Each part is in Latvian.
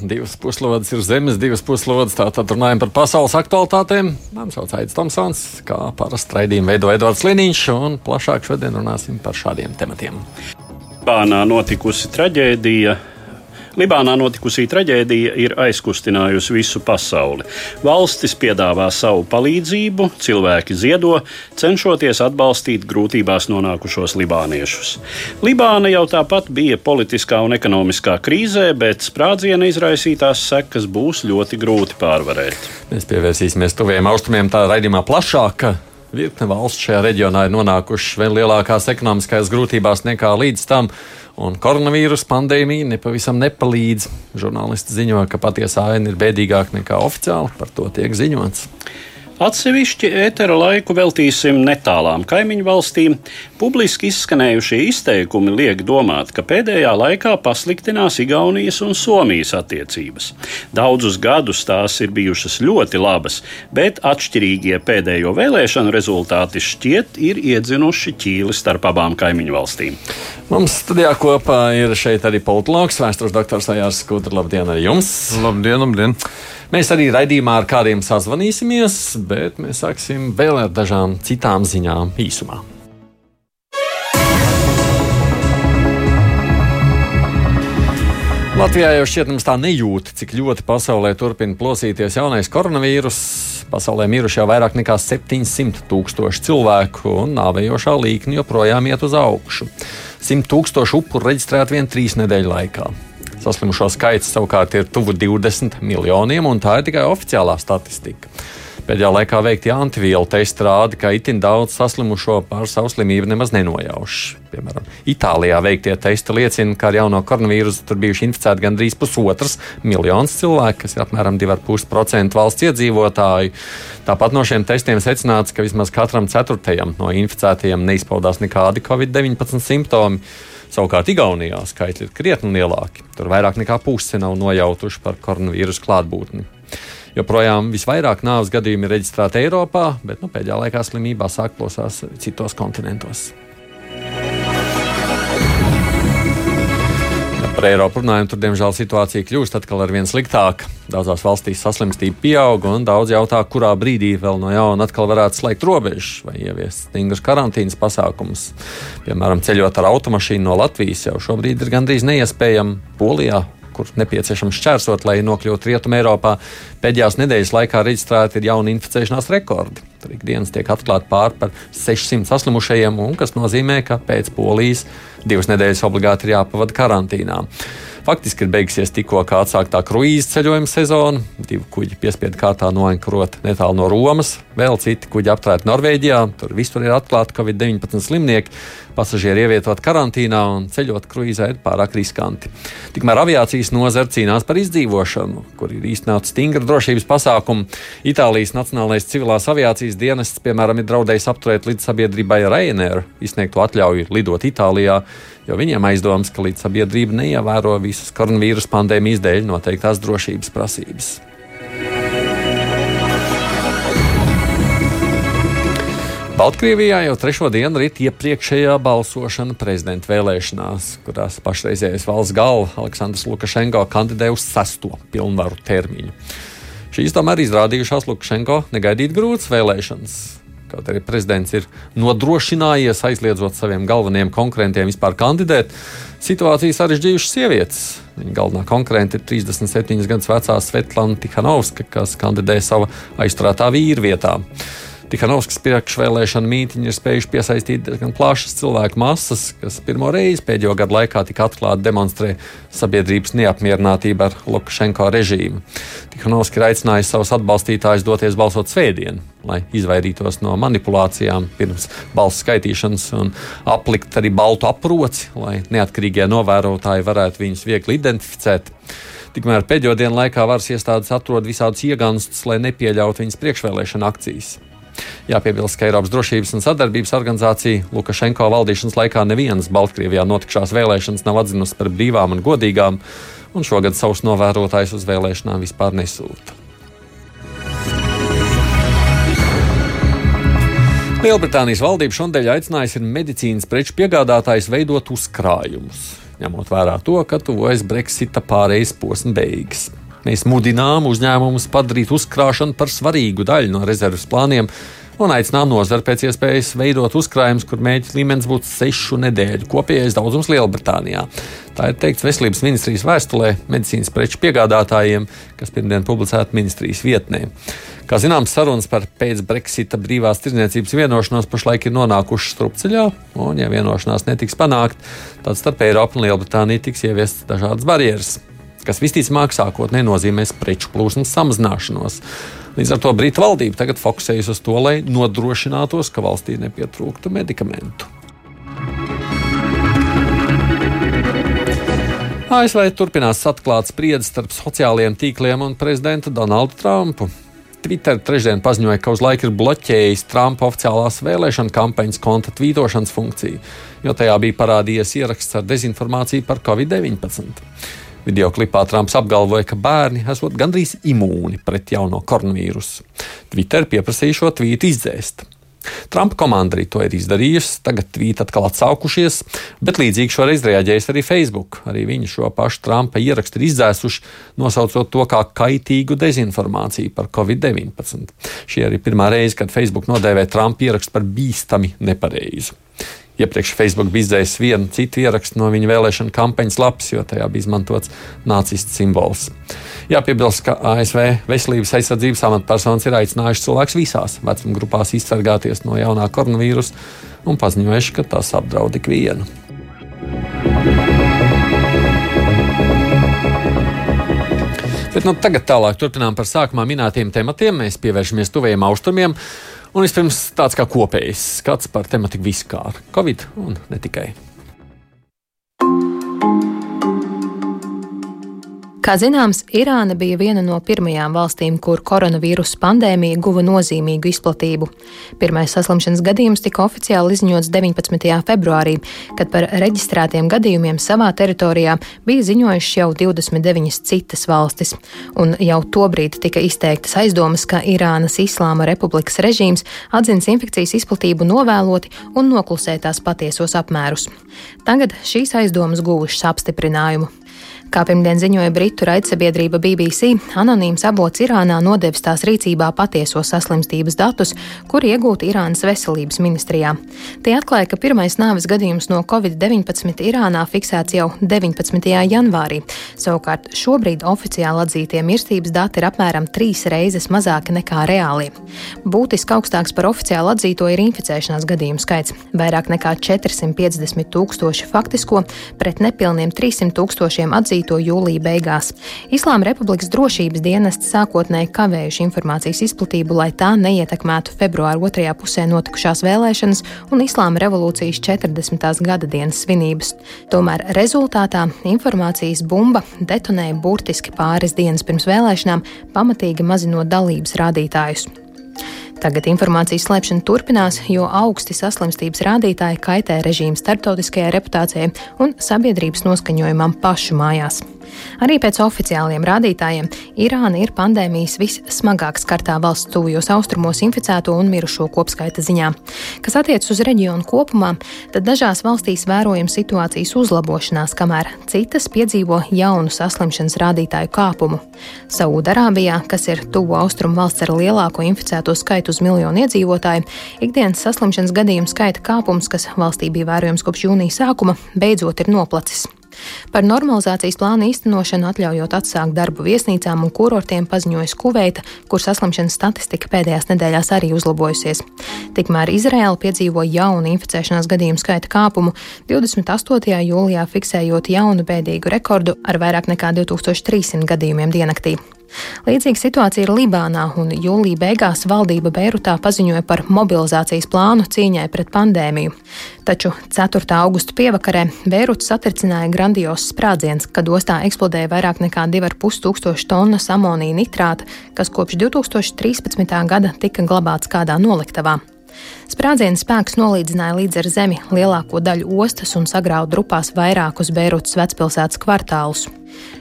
Divas puslodes ir zemes, divas puslodes. Tātad runājam par pasaules aktualitātēm. Mani sauc Aits Tomsons, kā parasti raidījumu veido Edvards Liniņš, un plašāk šodien runāsim par šādiem tematiem. Bānā notikusi traģēdija Libānā notikusī traģēdija ir aizkustinājusi visu pasauli. Valstis piedāvā savu palīdzību, cilvēki ziedo, cenšoties atbalstīt grūtībās nonākušos libāniešus. Libāna jau tāpat bija politiskā un ekonomiskā krīzē, bet sprādziena izraisītās sekas būs ļoti grūti pārvarēt. Mēs pievērsīsimies tuviem austrumiem tā raidījumā plašāk. Virkne valsts šajā reģionā ir nonākušas vēl lielākās ekonomiskās grūtībās nekā līdz tam un koronavīrus pandēmija nepavisam nepalīdz. Žurnālisti ziņo, ka patiesā aina ir bēdīgāka nekā oficiāli par to tiek ziņots. Atsevišķi ētera laiku veltīsim netālām kaimiņu valstīm. Publiski izskanējušie izteikumi liek domāt, ka pēdējā laikā pasliktinās Igaunijas un Somijas attiecības. Daudzus gadus tās ir bijušas ļoti labas, bet atšķirīgie pēdējo vēlēšanu rezultāti šķiet ir iedzinuši ķīli starp abām kaimiņu valstīm. Mums studijā kopā ir šeit arī politologs, vēstures doktors Ajārs Skudra. Labdien arī jums! Labdien, labdien! Mēs arī raidījumā ar kādiem sazvanīsimies, bet mēs sāksim vēl ar dažām citām ziņām īsumā. Latvijā jau šķiet, mums tā nejūt, cik ļoti pasaulē turpina plosīties jaunais koronavīrus. Pasaulē miruši jau vairāk nekā 700 tūkstoši cilvēku, un nāvējošā līkne joprojām iet uz augšu. 100 tūkstoši upuru reģistrēti vien trīs nedēļu laikā. Saslimušo skaits savukārt ir tuvu 20 miljoniem, un tā ir tikai oficiālā statistika. Pēdējā laikā veikti antivielu testi rāda, ka itin daudz saslimušo par savu slimību nemaz nenojauš. Piemēram, Itālijā veiktie testi liecina, ka ar jauno koronavīrusu tur bijuši inficēti gandrīz pusotras miljonus cilvēku, kas ir apmēram 2,5% valsts iedzīvotāju. Tāpat no šiem testiem secināts, ka vismaz katram ceturtajam no inficētajiem neizpaudās nekādi Covid-19 simptomi. Savukārt Igaunijā skaitļi ir krietni lielāki. Tur vairāk nekā puse nav nojautuši par koronavīrusu klātbūtni. Joprojām visvairāk nāves gadījumu ir reģistrēti Eiropā, bet nu, pēdējā laikā slimībā sāk plosās citos kontinentos. Par Eiropu runājot, tur diemžēl situācija kļūst atkal ar vien sliktāka. Daudzās valstīs saslimstība pieaug, un daudz jautā, kurā brīdī vēl no jauna atkal varētu slēgt robežas vai ieviest stingras karantīnas pasākumus. Piemēram, ceļot ar automašīnu no Latvijas jau šobrīd ir gandrīz neiespējami Polijā, kur nepieciešams šķērsot, lai nokļūtu Rietumē Eiropā. Pēdējās nedēļas laikā reģistrēti ir jauni inficēšanās rekordi. Tur ikdienas tiek atklāti pār par 600 saslimušajiem, un kas nozīmē, ka pēc polijas divas nedēļas obligāti ir jāpavada karantīnā. Faktiski ir beigusies tikko atsāktā kruīzes ceļojuma sezona. Divi kuģi piespiedu kārtā noenkurot netālu no Romas, vēl citi kuģi apturēti Norvēģijā. Tur visur ir atklāti Covid-19 slimnieki. Pasažieri ievietot karantīnā un ceļot kruīzē ir pārāk riskanti. Tikmēr aviācijas nozara cīnās par izdzīvošanu, kur ir īstenāti stingri drošības pasākumi. Itālijas Nacionālais civilās aviācijas dienests, piemēram, ir draudējis apturēt līdz sabiedrībai Ryanair izsniegto atļauju lidot Itālijā jo viņiem aizdomas, ka līdz sabiedrība neievēro visas koronavīrus pandēmijas dēļ noteiktās drošības prasības. Baltkrievijā jau trešo dienu rit iepriekšējā balsošana prezidenta vēlēšanās, kurās pašreizējais valsts galva Aleksandrs Lukašenko kandidē uz sesto pilnvaru termiņu. Šīs tomēr izrādījušās Lukašenko negaidīt grūtas vēlēšanas. Kaut arī prezidents ir nodrošinājies aizliedzot saviem galvenajiem konkurentiem vispār kandidēt, situāciju sarežģījušas sievietes. Viņa galvenā konkurente ir 37 gadus vecā Svetlana Tihanovska, kas kandidē sava aizturētā vīra vietā. Tihanovskas priekšvēlēšana mītīņi ir spējuši piesaistīt diezgan plašas cilvēku masas, kas pirmo reizi pēdējo gadu laikā tik atklāti demonstrē sabiedrības neapmierinātību ar Lukašenko režīmu. Tihanovski ir aicinājis savus atbalstītājus doties balsot svētdien, lai izvairītos no manipulācijām pirms balsu skaitīšanas un aplikt arī baltu aproci, lai neatkarīgie novērotāji varētu viņus viegli identificēt. Tikmēr pēdējo dienu laikā varas iestādes atrod visādus ieganstus, lai nepieļautu viņas priekšvēlēšana akcijas. Jāpiebilst, ka Eiropas drošības un sadarbības organizācija Lukašenko valdīšanas laikā nevienas Baltkrievijā notikušās vēlēšanas nav atzinusi par brīvām un godīgām, un šogad savus novērotājus uz vēlēšanām vispār nesūta. Lielbritānijas valdība šodien aicinājusi medicīnas preču piegādātājus veidot uzkrājumus, ņemot vērā to, ka tuvojas Brexita pārejas posma beigas. Mēs mudinām uzņēmumus padarīt uzkrāšanu par svarīgu daļu no rezerves plāniem un aicinām nozari pēc iespējas veidot uzkrājumus, kur mēģinājums līmenis būtu sešu nedēļu kopējais daudzums Lielbritānijā. Tā ir teikts Veselības ministrijas vēstulē medicīnas preču piegādātājiem, kas pirmdien publicēta ministrijas vietnē. Kā zināms, sarunas par pēc-Brexita brīvās tirdzniecības vienošanos pašlaik ir nonākušas strupceļā, un, ja vienošanās netiks panākt, tad starp Eiropu un Lielbritāniju tiks ieviestas dažādas barjeras kas visticamāk sākotnēji nozīmēs preču plūsmas samazināšanos. Līdz ar to Brītu valdība tagad fokusējas uz to, lai nodrošinātos, ka valstī nepietrūktu medikamentu. ASV turpinās atklāt spriedzi starp sociālajiem tīkliem un prezidentu Donaldu Trumpu. Twitter trešdien paziņoja, ka uz laiku ir bloķējis Trumpa oficiālās vēlēšana kampaņas konta tvītošanas funkciju, jo tajā bija parādījies ieraksts ar dezinformāciju par Covid-19. Video klipā Trumps apgalvoja, ka bērni esot gandrīz imūni pret jauno koronavīrusu. Twitter pieprasīja šo tvītu izdzēst. Trumpa komanda arī to ir izdarījusi, tagad tvīti atkal atsaukušies, bet līdzīgi šoreiz reaģējis arī Facebook. Arī viņi šo pašu Trumpa ierakstu ir izdzēsuši, nosaucot to kā kaitīgu dezinformāciju par Covid-19. Šī arī pirmā reize, kad Facebook nodēvē Trumpa ierakstu par bīstami nepareizu. Iepriekš Facebook bija izdzēsis vienu citu ierakstu no viņa vēlēšana kampaņas lapas, jo tajā bija izmantots nacistu simbols. Jāpiebilst, ka ASV veselības aizsardzības amatpersonas ir aicinājušas cilvēkus visās vecuma grupās izsargāties no jaunā koronavīrusa un paziņojuši, ka tas apdraud ikvienu. Bet nu, tagad tālāk turpinām par sākumā minētiem tematiem. Mēs pievēršamies tuvējiem austrumiem. Un vispirms tāds kā kopējs skats par tematiku vispār - Covid un ne tikai. Kā zināms, Irāna bija viena no pirmajām valstīm, kur koronavīrusa pandēmija guva nozīmīgu izplatību. Pirmais saslimšanas gadījums tika oficiāli izziņots 19. februārī, kad par reģistrētiem gadījumiem savā teritorijā bija ziņojušas jau 29 citas valstis. Un jau tobrīd tika izteiktas aizdomas, ka Irānas Islāma Republikas režīms atzins infekcijas izplatību novēloti un noklusē tās patiesos apmērus. Tagad šīs aizdomas guvušas apstiprinājumu. Kā pirmdien ziņoja Britu raidsabiedrība BBC, anonīms avots Irānā nodevis tās rīcībā patieso saslimstības datus, kur iegūti Irānas veselības ministrijā. Tie atklāja, ka pirmais nāves gadījums no Covid-19 Irānā fiksēts jau 19. janvārī. Savukārt šobrīd oficiāli atzītie mirstības dati ir apmēram trīs reizes mazāki nekā reālie. Būtiski augstāks par oficiāli atzīto ir inficēšanās gadījumu skaits - vairāk nekā 450 tūkstoši faktisko pret nepilniem 300 tūkstošiem atzīto izplatīto jūlija beigās. Islāma Republikas drošības dienests sākotnēji kavējuši informācijas izplatību, lai tā neietekmētu februāra otrajā pusē notikušās vēlēšanas un Islāma revolūcijas 40. gada dienas svinības. Tomēr rezultātā informācijas bumba detonēja burtiski pāris dienas pirms vēlēšanām, pamatīgi mazinot dalības rādītājus. Tagad informācijas slēpšana turpinās, jo augsti saslimstības rādītāji kaitē režīmu starptautiskajai reputācijai un sabiedrības noskaņojumam pašu mājās. Arī pēc oficiāliem rādītājiem Irāna ir pandēmijas vissmagāk skartā valsts tuvajos austrumos inficēto un mirušo kopskaita ziņā. Kas attiecas uz reģionu kopumā, tad dažās valstīs vērojama situācijas uzlabošanās, kamēr citas piedzīvo jaunu saslimšanas rādītāju kāpumu. Saūdarābijā, kas ir tuvu austrumu valsts ar lielāko inficēto skaitu uz miljonu iedzīvotāju, ikdienas saslimšanas gadījumu skaita kāpums, kas valstī bija vērojams kopš jūnija sākuma, beidzot ir noplacis. Par normalizācijas plānu īstenošanu atļaujot atsākt darbu viesnīcām un kurortiem paziņojas Kuveita, kur saslimšanas statistika pēdējās nedēļās arī uzlabojusies. Tikmēr Izraēla piedzīvo jaunu inficēšanās gadījumu skaita kāpumu, 28. jūlijā fiksējot jaunu bēdīgu rekordu ar vairāk nekā 2300 gadījumiem diennaktī. Līdzīga situācija ir Libānā, un jūlija beigās valdība Beirutā paziņoja par mobilizācijas plānu cīņai pret pandēmiju. Taču 4. augusta pievakarē Beirutu satricināja grandios sprādziens, kad ostā eksplodēja vairāk nekā 2,5 tūkstoši tonnas amonija nitrāta, kas kopš 2013. gada tika glabāts kādā noliktavā. Sprādziena spēks nolīdzināja līdz ar zemi lielāko daļu ostas un sagrauda drupās vairākus Beirutas vecpilsētas kvartālus.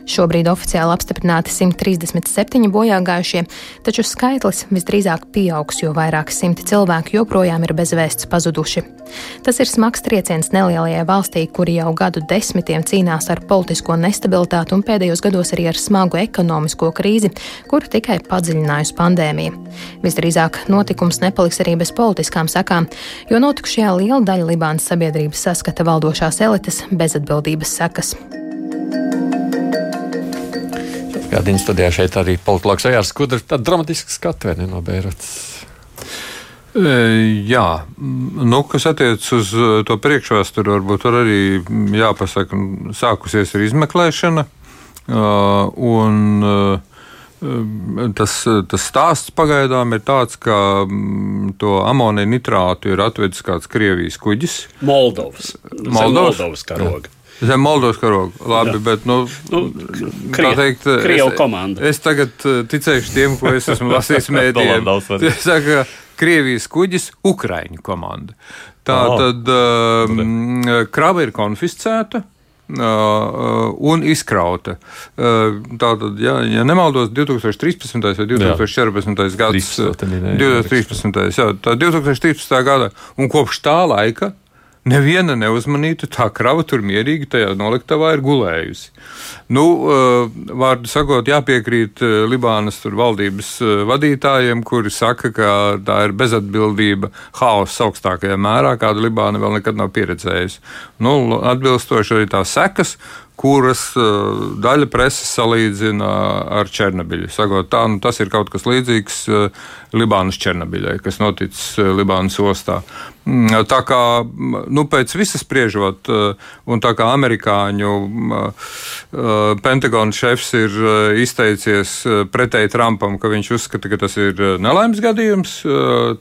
Šobrīd oficiāli apstiprināti 137 bojāgājušie, taču skaitlis visdrīzāk pieaugs, jo vairāki simti cilvēku joprojām ir bez vēsts pazuduši. Tas ir smags trieciens nelielajai valstī, kuri jau gadu desmitiem cīnās ar politisko nestabilitāti un pēdējos gados arī ar smagu ekonomisko krīzi, kuru tikai padziļinājusi pandēmija. Visdrīzāk notikums nepaliks arī bez politiskām sekām, jo notikušajā liela daļa Libānas sabiedrības saskata valdošās elites bezatbildības sekas. Gadiņas studijā šeit arī politologs Ejārs Skudrs. Tāda dramatiska skatu ne no Beirutas? E, jā, nu, kas attiecas uz e, to priekšvēsturi, varbūt tur arī jāpasaka, sākusies ir izmeklēšana. E, un, Tas, tas stāsts pagaidām ir tāds, ka to amoniju nitrātu ir atvedis kāds Krievijas kuģis. Moldovas. Moldovas, Moldovas karoga. Jā. Zem Moldovas karoga. Labi, Jā. bet, nu, nu Krie, teikt, Krievu komanda. Es tagad uh, ticēšu tiem, ko es esmu lasījis mēdījiem. Saka, Krievijas kuģis, Ukraiņu komanda. Tā oh. tad uh, krava ir konfiscēta. Uh, un izkrauta. Uh, Tātad, ja, ja nemaldos, 2013. vai 2014. gads, 2013. Jā, tā 2013. gada, un kopš tā laika neviena neuzmanīta, tā krava tur mierīgi tajā noliktavā ir gulējusi. Nu, eh, vārdu sakot, jāpiekrīt eh, Libānas valdības eh, vadītājiem, kuri saka, ka tā ir bezatbildība, haoss augstākajā mērā, kādu Libāna vēl nekad nav pieredzējusi. Nu, atbilstoši arī tās sekas, kuras uh, daļa preses salīdzina ar Černobiļu. Sakot, tā, nu, tas ir kaut kas līdzīgs uh, Libānas Černobiļai, kas noticis uh, Libānas ostā. Mm, tā kā nu, pēc visas spriežot, un tā kā amerikāņu Pentagona šefs ir izteicies pretēji Trumpam, ka viņš uzskata, ka tas ir nelaimes gadījums,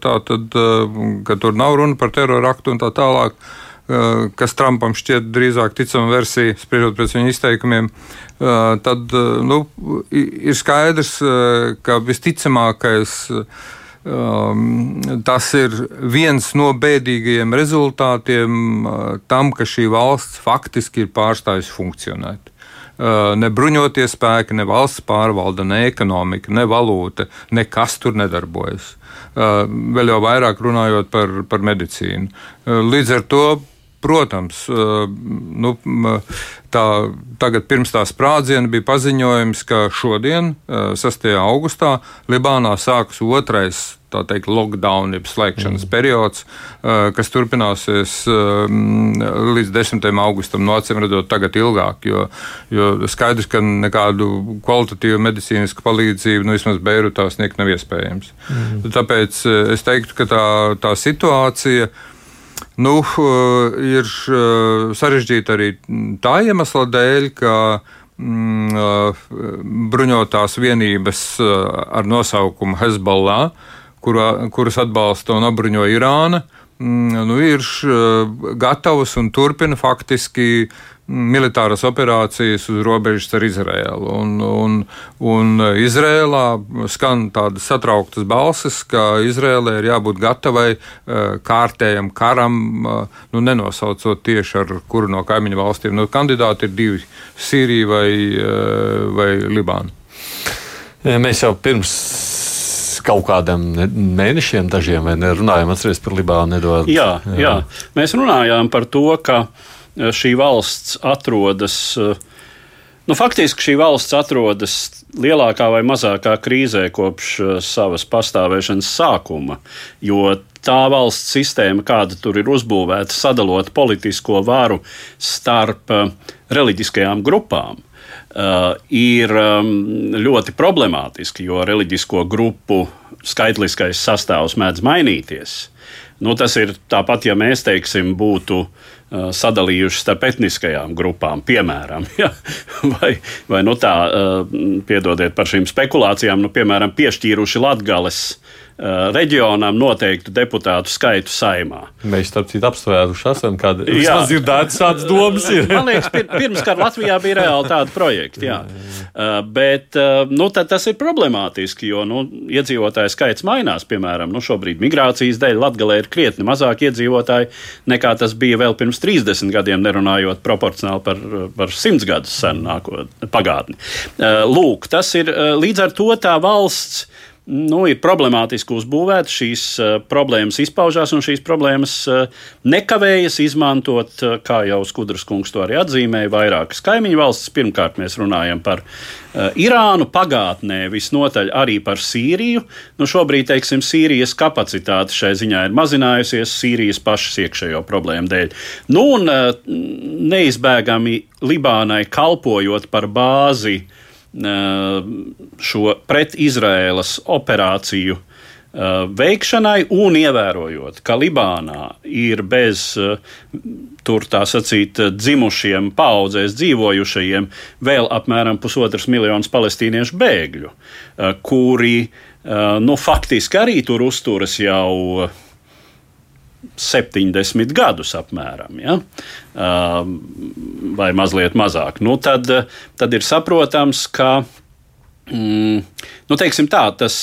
tā tad, ka tur nav runa par teroraktu un tā tālāk. Eh, kas Trumpam šķiet drīzāk ticama versija, spriežot pēc viņa izteikumiem, eh, tad eh, nu, ir skaidrs, ka visticamākais tas ir viens no bēdīgajiem rezultātiem tam, ka šī valsts faktiski ir pārstājusi funkcionēt. Ne bruņotie spēki, ne valsts pārvalde, ne ekonomika, ne valūta, nekas tur nedarbojas. Vēl jau vairāk runājot par, par medicīnu. Līdz ar to Protams, nu, tā, tagad pirms tā sprādziena bija paziņojums, ka šodien, 6. augustā, Libānā sāks otrais teikt, lockdown, jeb slēgšanas mm. periods, kas turpināsies līdz 10. augustam, no acīm redzot, tagad ilgāk. Jo, jo skaidrs, ka nekādu kvalitatīvu medicīnisku palīdzību, nu, vismaz Beirutā, sniegt nav iespējams. Mm. Tāpēc es teiktu, ka tā, tā situācija ir Nu, eh, ir eh, sarežģīti arī tā iemesla dēļ, ka mm, eh, bruņotās vienības ar nosaukumu Hezbollah, kurā, kuras atbalsta un apbruņo Irāna, mm, nu, ir gatavas un turpina faktiski militāras operācijas uz robežas ar Izraēlu. Un, un, un Izrēlā skan tādas satrauktas balsis, ka Izrēlē ir jābūt gatavai uh, kārtējam karam, uh, nu, nenosaucot tieši ar kuru no kaimiņu valstīm. Nu, kandidāti ir divi - Sīrija vai, vai Libāna. Mēs jau pirms kaut kādiem mēnešiem, dažiem, vai ne, runājām par Libānu. Eduard. Jā, jā. jā, mēs runājām par to, ka Eh, šī valsts atrodas. Eh, nu, faktiski šī valsts atrodas lielākā vai mazākā krīzē kopš uh, savas pastāvēšanas sākuma, jo tā valsts sistēma, kāda tur ir uzbūvēta, sadalot politisko varu starp reliģiskajām grupām, ir um, ļoti problemātiski, jo reliģisko grupu skaitliskais sastāvs mēdz mainīties. Nu, tas ir tāpat, ja mēs teiksim, būtu uh, sadalījuši starp etniskajām grupām, piemēram, ja? vai, vai nu tā, uh, piedodiet par šīm spekulācijām, nu, piemēram, piešķīruši Uh, reģionam noteiktu deputātu skaitu saimā. Mēs tam citu apsvēruši esam, kad vismaz ir tādas tādas domas. Ir. Man liekas, pir, pirms kara Latvijā bija reāli tādi projekti, jā. Uh, bet uh, nu, tas ir problemātiski, jo nu, iedzīvotāju skaits mainās. Piemēram, nu, šobrīd migrācijas dēļ Latgalē ir krietni mazāk iedzīvotāji nekā tas bija vēl pirms 30 gadiem, nerunājot proporcionāli par, par 100 gadus senu nākotnē, pagātni. Lūk, tas ir līdz ar to tā valsts nu, ir problemātiski uzbūvēta. Šīs uh, problēmas izpaužās, un šīs problēmas uh, nekavējas izmantot, uh, kā jau Skudras kungs to arī atzīmēja, vairākas kaimiņu valstis. Pirmkārt, mēs runājam par Irānu, pagātnē visnotaļ arī par Sīriju. Nu, šobrīd, teiksim, Sīrijas kapacitāte šai ziņā ir mazinājusies Sīrijas pašas iekšējo problēmu dēļ. Nu, un neizbēgami Libānai kalpojot par bāzi šo pret-Izraēlas operāciju veikšanai un ievērojot, ka Libānā ir bez tur tā sacīt dzimušiem, paudzēs dzīvojušajiem vēl apmēram pusotras miljonus palestīniešu bēgļu, kuri nu, faktiski arī tur uzturas jau 70 gadus apmēram, ja? vai mazliet mazāk. Nu, tad, tad ir saprotams, ka mm, nu, tā, tas,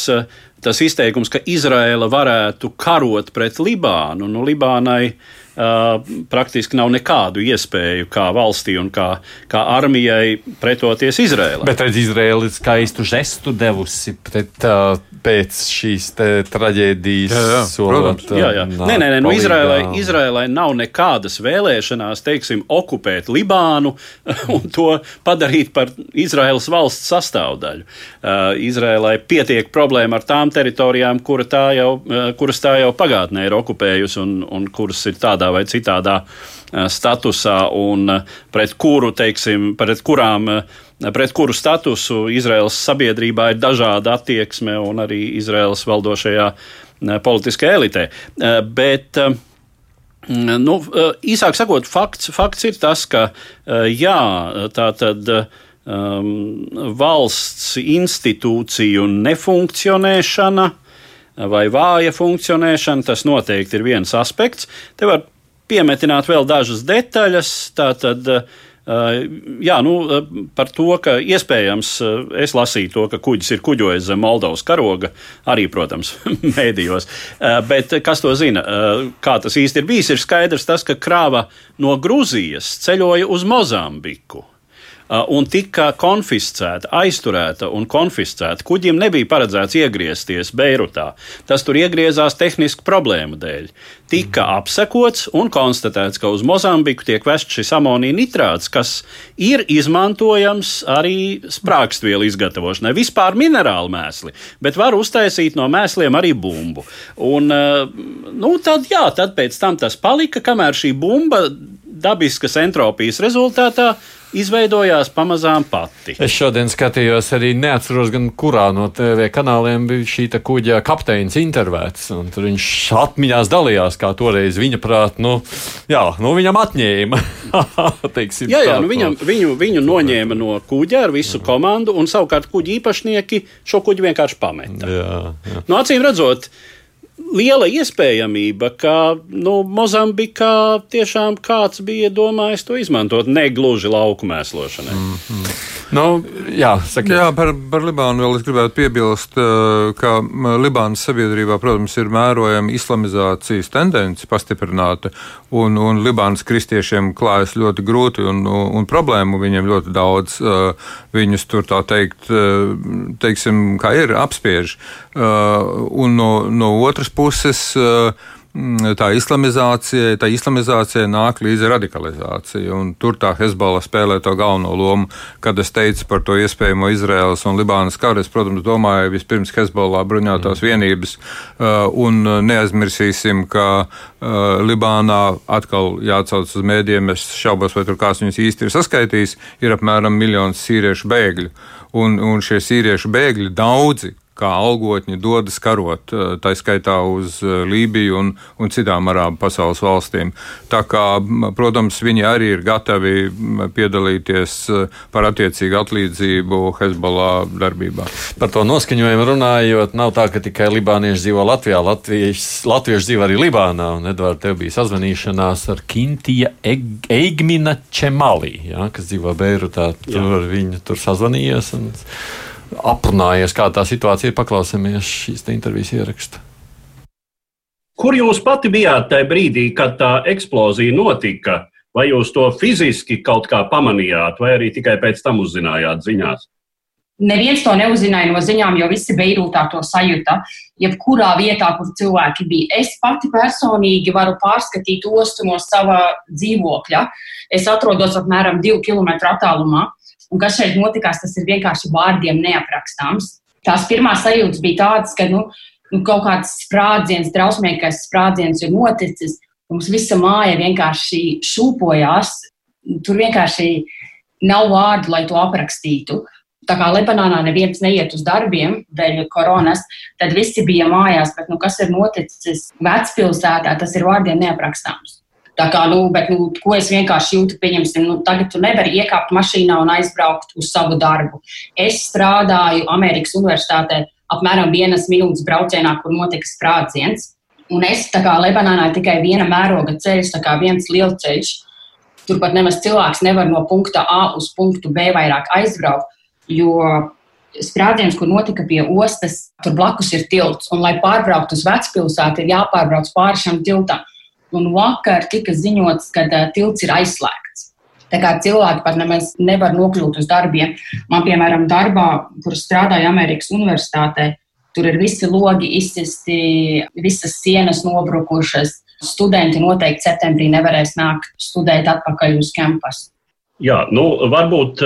tas izteikums, ka Izraela varētu karot pret Libānu, nu, Libānai uh, praktiski nav nekādu iespēju kā valstī un kā, kā armijai pretoties Izraēlai. Bet redz, Izraela ir skaistu žestu devusi pret uh, pēc šīs traģēdijas. Jā, jā, solot, jā, jā. Nā, nē, nē, nē nu, Izrēlai, Izrēlai nav nekādas vēlēšanās, teiksim, okupēt Libānu un to padarīt par Izraēlas valsts sastāvdaļu. Izrēlai pietiek problēma ar tām teritorijām, kura tā jau, kuras tā jau pagātnē ir okupējusi un, un kuras ir tādā vai citādā statusā un pret kuru, teiksim, pret kurām pret kuru statusu Izraels sabiedrībā ir dažāda attieksme un arī Izraels valdošajā politiskajā elitē. Bet, nu, īsāk sakot, fakts, fakts ir tas, ka jā, tā tad. Um, valsts institūciju nefunkcionēšana vai vāja funkcionēšana, tas noteikti ir viens aspekts. Te var piemetināt vēl dažas detaļas. Tātad Eh, jā, nu, eh, par to, ka iespējams eh, es lasīju to, ka kuģis ir kuģojis zem Moldovas karoga, arī, protams, mēdījos. Bet kas to zina? Kā tas īsti ir bijis, ir skaidrs tas, ka krāva no Grūzijas ceļoja uz Mozambiku. Uh, un tika konfiscēta, aizturēta un konfiscēta. Kuģim nebija paredzēts iegriezties Beirutā. Tas tur iegriezās tehnisku problēmu dēļ. Tika mm. apsekots un konstatēts, ka uz Mozambiku tiek vests šis amonija nitrāts, kas ir izmantojams arī sprākstvielu izgatavošanai. Vispār minerāli mēsli, bet var uztaisīt no mēsliem arī bumbu. Un, uh, nu, tad, jā, tad pēc tam tas palika, kamēr šī bumba dabiskas entropijas rezultātā izveidojās pamazām pati. Es šodien skatījos, arī neatceros, gan kurā no TV kanāliem bija šī kuģa kapteinis intervēts. Tur viņš atmiņās dalījās, kā toreiz viņa prāt, nu, jā, nu viņam atņēma. Teiksim, jā, jā, nu viņam, viņu, viņu noņēma no kuģa ar visu komandu, un savukārt kuģa īpašnieki šo kuģi vienkārši pameta. Jā, jā. Nu, acīm redzot, liela iespējamība, ka nu, Mozambikā tiešām kāds bija domājis to izmantot, ne gluži lauku mēslošanai. Mm -hmm. Nu, jā, saka. jā par, par Libānu vēl es gribētu piebilst, eh, ka Libānas sabiedrībā, protams, ir mērojama islamizācijas tendence pastiprināta, un, un Libānas kristiešiem klājas ļoti grūti, un, un problēmu viņiem ļoti daudz. Eh, viņus tur tā teikt, eh, teiksim, kā ir, apspiež. Un no, no otras puses, Mm, tā islamizācija, tā islamizācija nāk līdzi radikalizācija. Tur tā Hezbollah spēlē to galveno lomu. Kad es teicu par to iespējamo Izraēlas un Libānas karu, es, protams, domāju vispirms Hezbollah bruņotās mm. vienības, uh, un neaizmirsīsim, ka uh, Libānā atkal jāatsauc uz mēdiem, es šaubos, vai tur kāds viņus īsti ir saskaitījis, ir apmēram miljons sīriešu bēgļu. Un, un šie sīriešu bēgļi daudzi kā algotņi dodas karot, tā skaitā uz Lībiju un, un citām arābu pasaules valstīm. Tā kā, protams, viņi arī ir gatavi piedalīties par attiecīgu atlīdzību Hezbollah darbībā. Par to noskaņojumu runājot, nav tā, ka tikai libānieši dzīvo Latvijā. Latvijas, latvieši dzīvo arī Libānā. Un, Edvard, tev bija sazvanīšanās ar Kintija Eigmina Čemalī, ja, kas dzīvo Beirutā. Tur viņi tur sazvanījies un aprunājies, kā tā situācija ir. Paklausāmies šīs intervijas ierakstu. Kur jūs pati bijāt tajā brīdī, kad tā eksplozija notika? Vai jūs to fiziski kaut kā pamanījāt, vai arī tikai pēc tam uzzinājāt ziņās? Neviens to neuzzināja no ziņām, jo visi Beirūtā to sajūta. Jebkurā vietā, kur cilvēki bija. Es pati personīgi varu pārskatīt ostu no sava dzīvokļa. Es atrodos apmēram divu kilometru attālumā. Un kas šeit notikās, tas ir vienkārši vārdiem neaprakstāms. Tās pirmās sajūtas bija tādas, ka nu, nu, kaut kāds sprādziens, drausmīgais sprādziens ir noticis. Mums visa māja vienkārši šūpojās. Tur vienkārši nav vārdu, lai to aprakstītu tā kā Libanonā neviens neiet uz darbiem dēļ koronas, tad visi bija mājās. Bet, nu, kas ir noticis vecpilsētā, tas ir vārdiem neaprakstāms. Tā kā, nu, bet, nu, ko es vienkārši jūtu, pieņemsim, nu, tagad tu nevari iekāpt mašīnā un aizbraukt uz savu darbu. Es strādāju Amerikas Universitātē apmēram vienas minūtes braucienā, kur notika sprādziens. Un es tā kā Libanonā tikai viena mēroga ceļš, tā kā viens liels ceļš. Turpat nemaz cilvēks nevar no punkta A uz punktu B vairāk aizbraukt jo sprādziens, kur notika pie ostas, tur blakus ir tilts. Un, lai pārbrauktu uz vecpilsētu, ir jāpārbrauc pāri šim tiltam. Un vakar tika ziņots, ka tilts ir aizslēgts. Tā kā cilvēki pat nemaz nevar nokļūt uz darbiem. Man, piemēram, darbā, kur strādāju Amerikas Universitātē, tur ir visi logi izsisti, visas sienas nobrukušas. Studenti noteikti septembrī nevarēs nākt studēt atpakaļ uz kampusu. Jā, nu, varbūt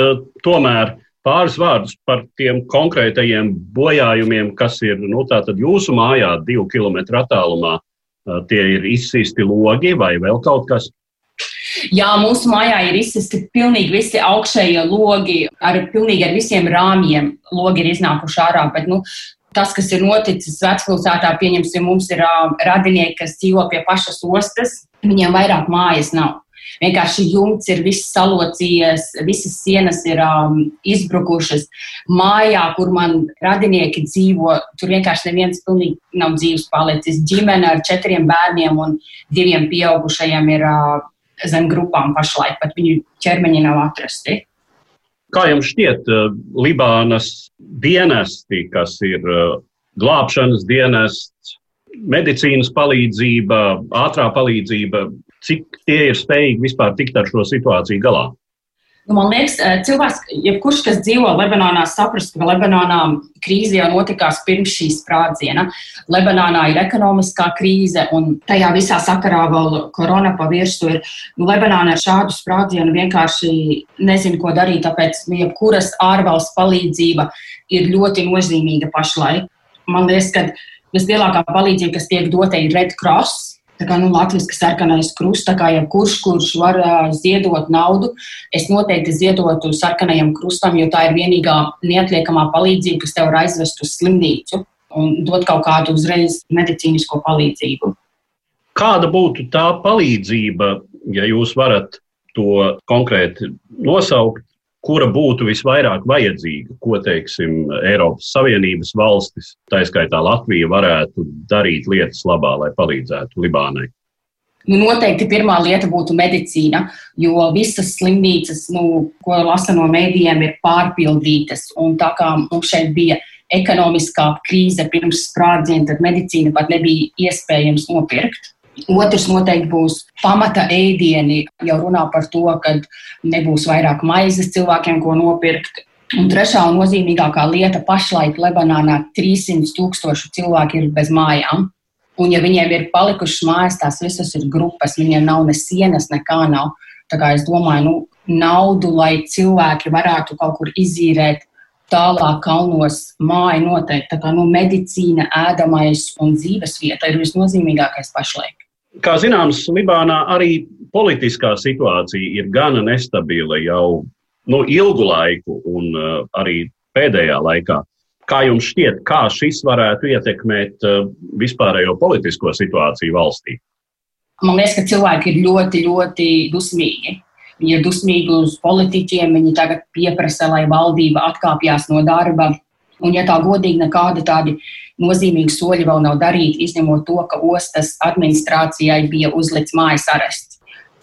tomēr Pāris vārdus par tiem konkrētajiem bojājumiem, kas ir nu, jūsu mājā, divu kilometru attālumā. Tie ir izsisti logi vai vēl kaut kas? Jā, mūsu mājā ir izsisti pilnīgi visi augšējie logi, ar pilnīgi ar visiem rāmjiem. Logi ir iznākuši ārā, bet nu, tas, kas ir noticis vecpilsētā, pieņemsim, mums ir uh, radinieki, kas dzīvo pie pašas ostas, viņiem vairāk mājas nav. Vienkārši jumts ir viss salocījies, visas sienas ir um, izbrukušas. Mājā, kur man radinieki dzīvo, tur vienkārši neviens pilnīgi nav dzīves palicis. Ģimene ar četriem bērniem un diviem pieaugušajiem ir uh, zem grupām pašlaik, pat viņu ķermeņi nav atrasti. Kā jums šķiet, uh, Libānas dienesti, kas ir uh, glābšanas dienests, medicīnas palīdzība, ātrā palīdzība, cik tie ir spējīgi vispār tikt ar šo situāciju galā? Nu, man liekas, eh, cilvēks, jebkurš, kas dzīvo Lebanonā, saprast, ka Lebanonā krīze jau notikās pirms šīs sprādziena. Lebanonā ir ekonomiskā krīze, un tajā visā sakarā vēl korona pa virsmu ir. Nu, Lebanonā ar šādu sprādzienu vienkārši nezinu, ko darīt, tāpēc nu, jebkuras ārvalsts palīdzība ir ļoti nozīmīga pašlaik. Man liekas, ka vislielākā palīdzība, kas tiek dota, ir Red Cross Tā kā nu, latviešu sarkanais krusts, tā kā jebkurš, kurš var uh, ziedot naudu, es noteikti ziedotu sarkanajam krustam, jo tā ir vienīgā neatliekamā palīdzība, kas tev var aizvest uz slimnīcu un dot kaut kādu uzreiz medicīnisko palīdzību. Kāda būtu tā palīdzība, ja jūs varat to konkrēti nosaukt? Kura būtu visvairāk vajadzīga, ko teiksim, Eiropas Savienības valstis, tā skaitā Latvija, varētu darīt lietas labā, lai palīdzētu Libānai? Nu, noteikti pirmā lieta būtu medicīna, jo visas slimnīcas, nu, ko lasa no mēdījiem, ir pārpildītas. Un tā kā mums šeit bija ekonomiskā krīze pirms sprādziena, tad medicīna pat nebija iespējams nopirkt. Otrs noteikti būs pamata ēdieni, jau runā par to, ka nebūs vairāk maizes cilvēkiem, ko nopirkt. Un trešā un nozīmīgākā lieta pašlaik Lebanonā 300 tūkstoši cilvēki ir bez mājām. Un, ja viņiem ir palikušas mājas, tās visas ir grupas, viņiem nav ne sienas, nekā nav. Tā kā es domāju, nu, naudu, lai cilvēki varētu kaut kur izīrēt tālāk kalnos māju noteikti. Tā kā nu, medicīna, ēdamais un dzīvesvieta ir visnozīmīgākais pašlaik. Kā zināms, Libānā arī politiskā situācija ir gana nestabila jau nu, ilgu laiku, un uh, arī pēdējā laikā. Kā jums šķiet, kā šis varētu ietekmēt vispārējo politisko situāciju valstī? Man liekas, ka cilvēki ir ļoti, ļoti dusmīgi. Viņi ir dusmīgi uz politiķiem, viņi tagad pieprasa, lai valdība atkāpjas no darba. Un, ja tā godīgi, nekādi tādi nozīmīgi soļi vēl nav darīti, izņemot to, ka ostas administrācijai bija uzlikts mājas arests.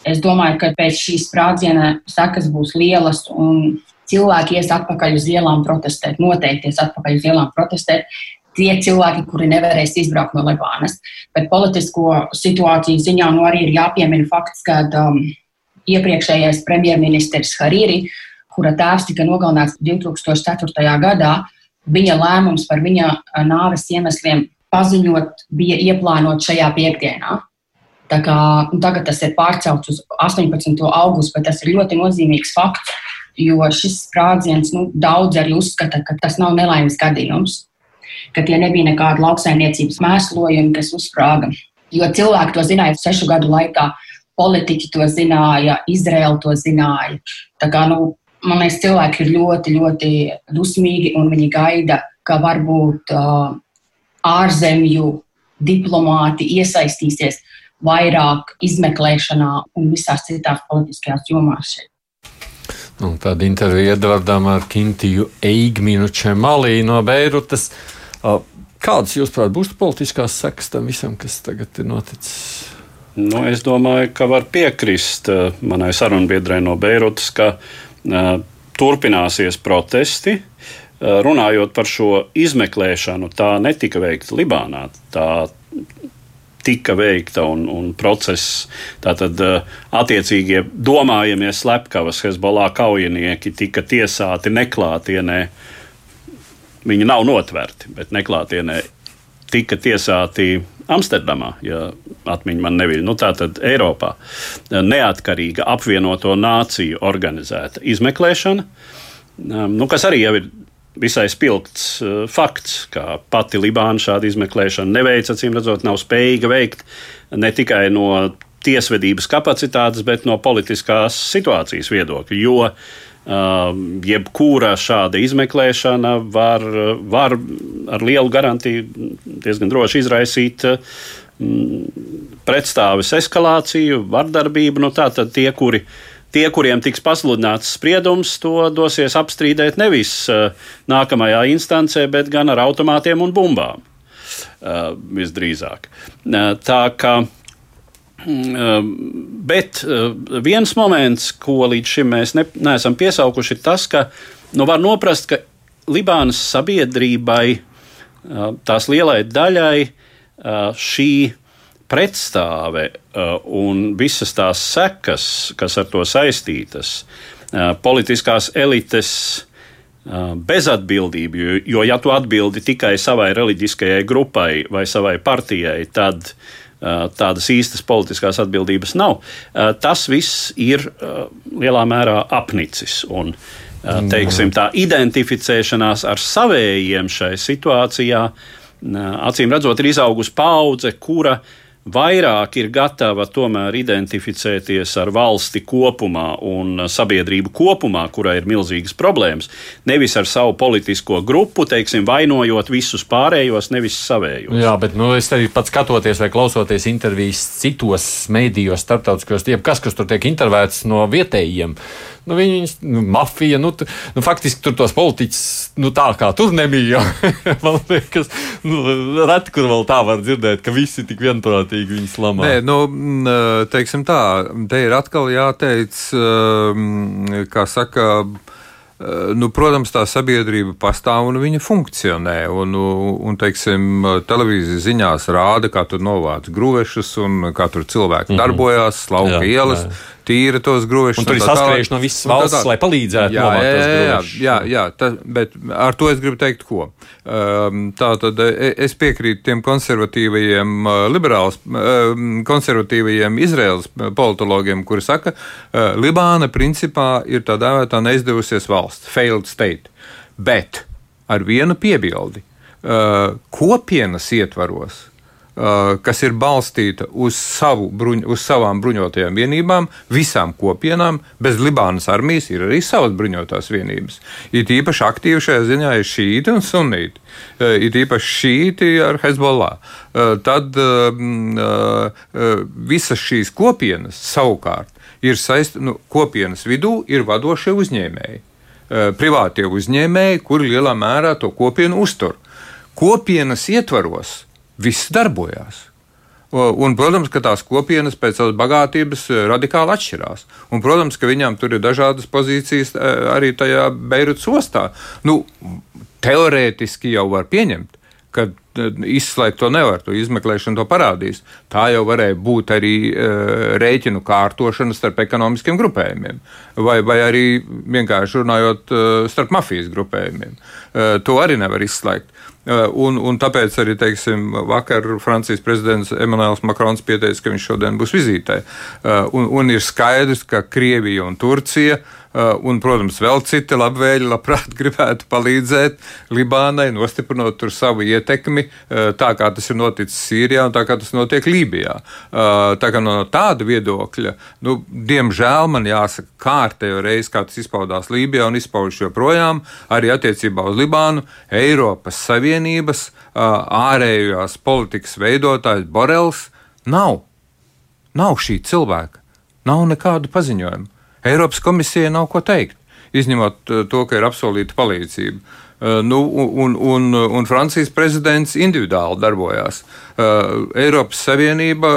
Es domāju, ka pēc šīs sprādziena sekas būs lielas un cilvēki ies atpakaļ uz ielām protestēt, noteikti ies atpakaļ uz ielām protestēt. Tie cilvēki, kuri nevarēs izbraukt no Libānas. Bet politisko situāciju ziņā nu arī ir jāpiemina fakts, ka um, iepriekšējais premjerministrs Hariri, kura tēvs tika nogalināts 2004. gadā, viņa lēmums par viņa nāves iemesliem paziņot bija ieplānots šajā piekdienā. Tā kā, tagad tas ir pārcelts uz 18. augustu, bet tas ir ļoti nozīmīgs fakts, jo šis sprādziens nu, daudz arī uzskata, ka tas nav nelaimes gadījums, ka tie nebija nekādi lauksaimniecības mēslojumi, kas uzsprāga. Jo cilvēki to zināja sešu gadu laikā, politiķi to zināja, Izraela to zināja. Tā kā, nu, man liekas, cilvēki ir ļoti, ļoti dusmīgi un viņi gaida, ka varbūt uh, ārzemju diplomāti iesaistīsies vairāk izmeklēšanā un visās citās politiskajās jomās. Šeit. Nu, tad intervija Edvardam ar Kintiju Eigminu Čemalī no Beirutas. Kādas, jūsuprāt, būs politiskās sekas tam visam, kas tagad ir noticis? Nu, es domāju, ka var piekrist manai sarunbiedrai no Beirutas, ka uh, turpināsies protesti. Uh, runājot par šo izmeklēšanu, tā netika veikta Libānā. Tā tika veikta un, un process. Tātad attiecīgie domājamie slepkavas Hezbollah kaujinieki tika tiesāti neklātienē. Viņi nav notverti, bet neklātienē tika tiesāti Amsterdamā, ja atmiņa man neviļ. Nu, tā tad Eiropā neatkarīga apvienoto nāciju organizēta izmeklēšana, um, nu, kas arī jau ir visai spilgts uh, fakts, ka pati Libāna šādu izmeklēšanu neveic, acīm redzot, nav spējīga veikt ne tikai no tiesvedības kapacitātes, bet no politiskās situācijas viedokļa. Jo jebkura šāda izmeklēšana var, var ar lielu garantiju diezgan droši izraisīt um, pretstāves eskalāciju, vardarbību. Nu, Tātad tie, kuri, tie, kuriem tiks pasludināts spriedums, to dosies apstrīdēt nevis uh, nākamajā instancē, bet gan ar automātiem un bumbām. Uh, visdrīzāk. Uh, tā kā Mm, um, bet uh, viens moments, ko līdz šim mēs ne, neesam piesaukuši, ir tas, ka nu, var noprast, ka Libānas sabiedrībai, uh, tās lielai daļai, šī pretstāve un visas tās sekas, kas ar to saistītas, politiskās elites bezatbildība, jo, jo ja tu atbildi tikai savai reliģiskajai grupai vai savai partijai, tad uh, tādas īstas politiskās atbildības nav. Tas viss ir lielā mērā apnicis. Un, teiksim, tā identificēšanās ar savējiem šai situācijā, acīm redzot, ir izaugusi paudze, kura uh, vairāk ir gatava tomēr identificēties ar valsti kopumā un sabiedrību kopumā, kurai ir milzīgas problēmas, nevis ar savu politisko grupu, teiksim, vainojot visus pārējos, nevis savējos. Jā, bet nu, es arī pats skatoties vai klausoties intervijas citos mēdījos, starptautiskos, jebkas, kas tur tiek intervētas no vietējiem. Nu, viņas, nu, mafija, nu, tu, nu, faktiski tur tos politiķus, nu, tā kā tur nebija. Man liekas, nu, reti, kur vēl tā var dzirdēt, ka visi tik vienprātīgi viņus lamā. Nē, nu, teiksim tā, te ir atkal jāteic, kā saka, Nu, protams, tā sabiedrība pastāv un viņa funkcionē. Un, un teiksim, televīzijas ziņās rāda, kā tur novāc gruvešus un kā tur cilvēki mm -hmm. darbojās, lauka ielas. Jā, jā tīra tos grožus. Un tur ir saskrējuši no visas valsts, lai palīdzētu. Jā, jā, jā, jā, jā tā, bet ar to es gribu teikt, ko. Um, tā tad e, es piekrītu tiem konservatīvajiem, uh, liberāls, konservatīvajiem Izraels politologiem, kuri saka, uh, Libāna principā ir tā dēvētā neizdevusies valsts, failed state. Bet ar vienu piebildi. Kopienas ietvaros kas ir balstīta uz, savu, bruņ, uz savām bruņotajām vienībām, visām kopienām. Bez Libānas armijas ir arī savas bruņotās vienības. Ir īpaši aktīvi šajā ziņā ir šīti un sunīti. Ir īpaši šīti ar Hezbollah. Tad visas šīs kopienas savukārt ir saistītas, nu, kopienas vidū ir vadošie uzņēmēji. Privātie uzņēmēji, kuri lielā mērā to kopienu uztur. Kopienas ietvaros viss darbojās. Un, protams, ka tās kopienas pēc savas bagātības e, radikāli atšķirās. Un, protams, ka viņām tur ir dažādas pozīcijas e, arī tajā Beirutas ostā. Nu, teorētiski jau var pieņemt, ka e, izslēgt to nevar. To izmeklēšana to parādīs. Tā jau varēja būt arī uh, rēķinu kārtošana starp ekonomiskiem grupējumiem, vai, vai arī vienkārši runājot uh, starp mafijas grupējumiem. Uh, to arī nevar izslēgt. Uh, un, un tāpēc arī teiksim, vakar Francijas prezidents Emmanuels Makrons pieteica, ka viņš šodien būs vizītē. Uh, un, un ir skaidrs, ka Krievija un Turcija un, protams, vēl citi labvēļi labprāt gribētu palīdzēt Libānai, nostiprinot tur savu ietekmi, tā kā tas ir noticis Sīrijā un tā kā tas notiek Lībijā. Tā kā no tāda viedokļa, nu, diemžēl man jāsaka, kārtējo reizi, kā tas izpaudās Lībijā un izpaužas joprojām, arī attiecībā uz Libānu, Eiropas Savienība Savienības ārējās politikas veidotājs Borels nav. Nav šī cilvēka, nav nekādu paziņojumu. Eiropas komisijai nav ko teikt, izņemot to, ka ir apsolīta palīdzība. Nu, un, un, un Francijas prezidents individuāli darbojās. Uh, Eiropas Savienība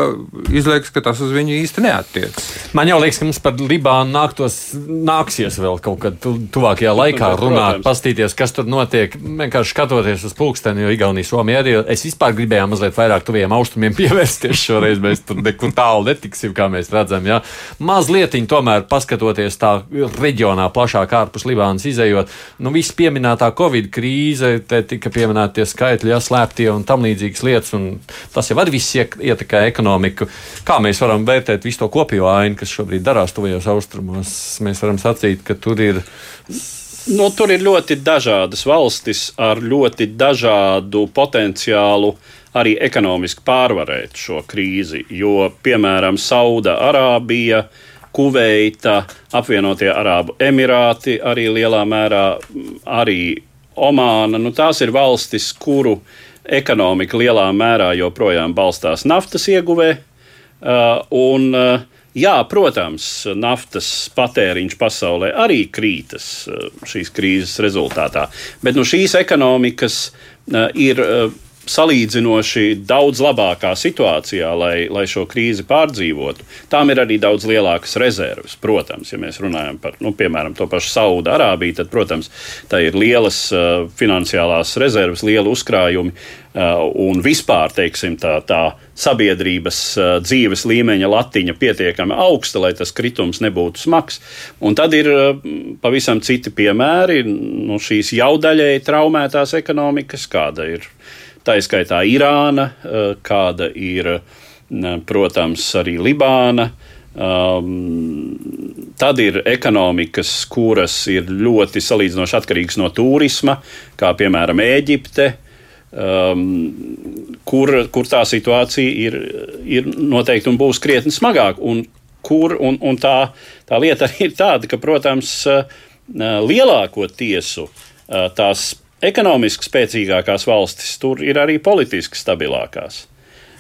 izliekas, ka tas uz viņu īsti neatiecas. Man jau liekas, ka mums par Libānu nāktos, nāksies vēl kaut kad tuvākajā laikā nu, runāt, pastīties, kas tur notiek. Vienkārši skatoties uz pulksteni, jo Igaunija, Somija arī. Es vispār gribēju mazliet vairāk tuviem austrumiem pievērsties šoreiz. Mēs tur nekur tālu netiksim, kā mēs redzam. Ja? Mazliet tomēr paskatoties tā reģionā plašāk ārpus Libānas izējot, nu viss pieminētā Covid krīze, te tika pieminēti tie skaitļi, ja slēptie un tam līdzīgas lietas. Un Tas jau arī viss ietekmē ekonomiku. Kā mēs varam vērtēt visu to kopējo ainu, kas šobrīd darās tuvajos austrumos? Mēs varam sacīt, ka tur ir. Nu, tur ir ļoti dažādas valstis ar ļoti dažādu potenciālu arī ekonomiski pārvarēt šo krīzi. Jo, piemēram, Saudārābija, Kuveita, apvienotie Arābu Emirāti, arī lielā mērā arī Omāna. Nu, tās ir valstis, kuru ekonomika lielā mērā joprojām balstās naftas ieguvē. Uh, un, uh, jā, protams, naftas patēriņš pasaulē arī krītas uh, šīs krīzes rezultātā, bet nu, šīs ekonomikas ir salīdzinoši daudz labākā situācijā, lai, lai šo krīzi pārdzīvotu. Tām ir arī daudz lielākas rezerves. Protams, ja mēs runājam par, nu, piemēram, to pašu Saudārābiju, tad, protams, tā ir lielas uh, finansiālās rezerves, liela uzkrājumi. Uh, un vispār teiksim, tā, tā sabiedrības uh, dzīves līmeņa latiņa pietiekami augsta, lai tas kritums nebūtu smags. Un tad ir uh, pavisam citi piemēri nu, šīs jaudaļēji traumētās ekonomikas, kāda ir tā izskaitā Irāna, eh, kāda ir, protams, arī Libāna. Um, tad ir ekonomikas, kuras ir ļoti salīdzinoši atkarīgas no turisma, kā piemēram Ēģipte, um, kur, kur tā situācija ir, ir noteikti un būs krietni smagāka. Un, kur, un, un tā, tā lieta arī ir tāda, ka, protams, uh, lielāko tiesu uh, tās ekonomiski spēcīgākās valstis, tur ir arī politiski stabilākās.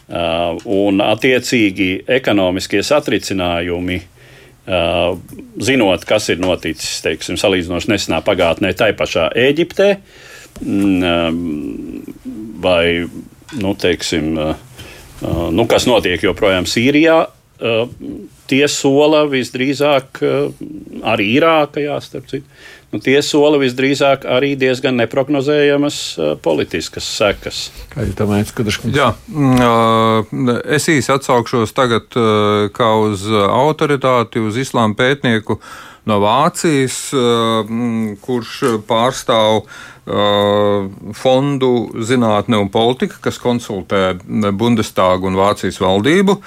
Uh, un, attiecīgi, ekonomiskie satricinājumi, uh, zinot, kas ir noticis, teiksim, salīdzinoši nesenā pagātnē, tai pašā Eģiptē, um, vai, nu, teiksim, uh, nu, kas notiek joprojām Sīrijā, tie sola visdrīzāk arī Irākajā, starp citu nu, tie sola visdrīzāk arī diezgan neprognozējamas uh, politiskas sekas. Kā jūs Skudaškungs? Jā, uh, es īsi atsaukšos tagad uh, kā uz autoritāti, uz islāma pētnieku no Vācijas, kurš pārstāv fondu zinātne un politika, kas konsultē Bundestāgu un Vācijas valdību.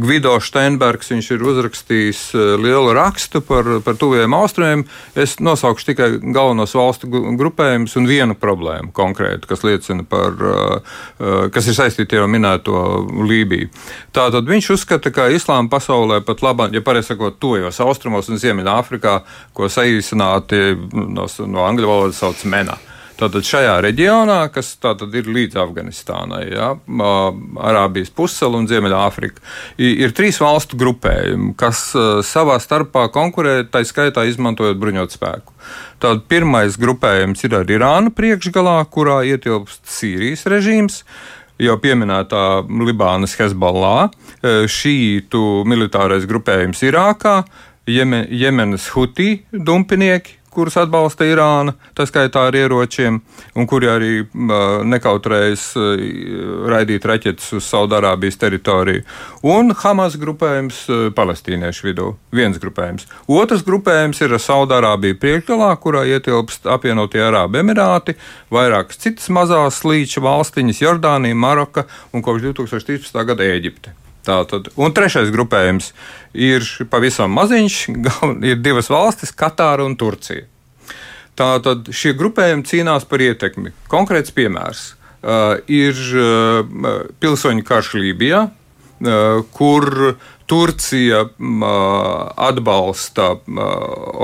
Gvido Steinbergs ir uzrakstījis lielu rakstu par, par tuviem austrumiem. Es nosaukšu tikai galvenos valstu grupējumus un vienu problēmu konkrēti, kas liecina par, kas ir saistīta jau minēto Lībiju. Tātad viņš uzskata, ka islāma pasaulē pat labāk, ja pareizi sakot, tojos austrumos un Ziemeļāfrikā, ko saīsināti no, no angļu valodas sauc MENA. Tātad šajā reģionā, kas ir līdz Afganistānai, ja, Arābijas pusceļa un Ziemeļāfrika, ir trīs valstu grupējumi, kas savā starpā konkurē, tā skaitā izmantojot bruņot spēku. Tātad pirmais grupējums ir ar Irānu priekšgalā, kurā ietilpst Sīrijas režīms jau pieminētā Libānas Hezbollah, šītu militārais grupējums Irākā, Jemenas Hutī dumpinieki, kurus atbalsta Irāna, tā skaitā ar ieročiem, un kuri arī nekautrējas uh, raidīt raķetes uz Saudārābijas teritoriju. Un Hamas grupējums uh, palestīniešu vidū. Viens grupējums. Otrs grupējums ir Saudārābija priekšgalā, kurā ietilpst apvienotie Arābu Emirāti, vairākas citas mazās līča valstiņas - Jordānija, Maroka un kopš 2013. gada Ēģipte. Tātad, un trešais grupējums ir pavisam maziņš. Ir divas valstis, Katāra un Turcija. Tātad šie grupējumi cīnās par ietekmi. Konkrēts piemērs uh, ir uh, pilsoņu karš Lībijā, uh, kur Turcija uh, atbalsta uh,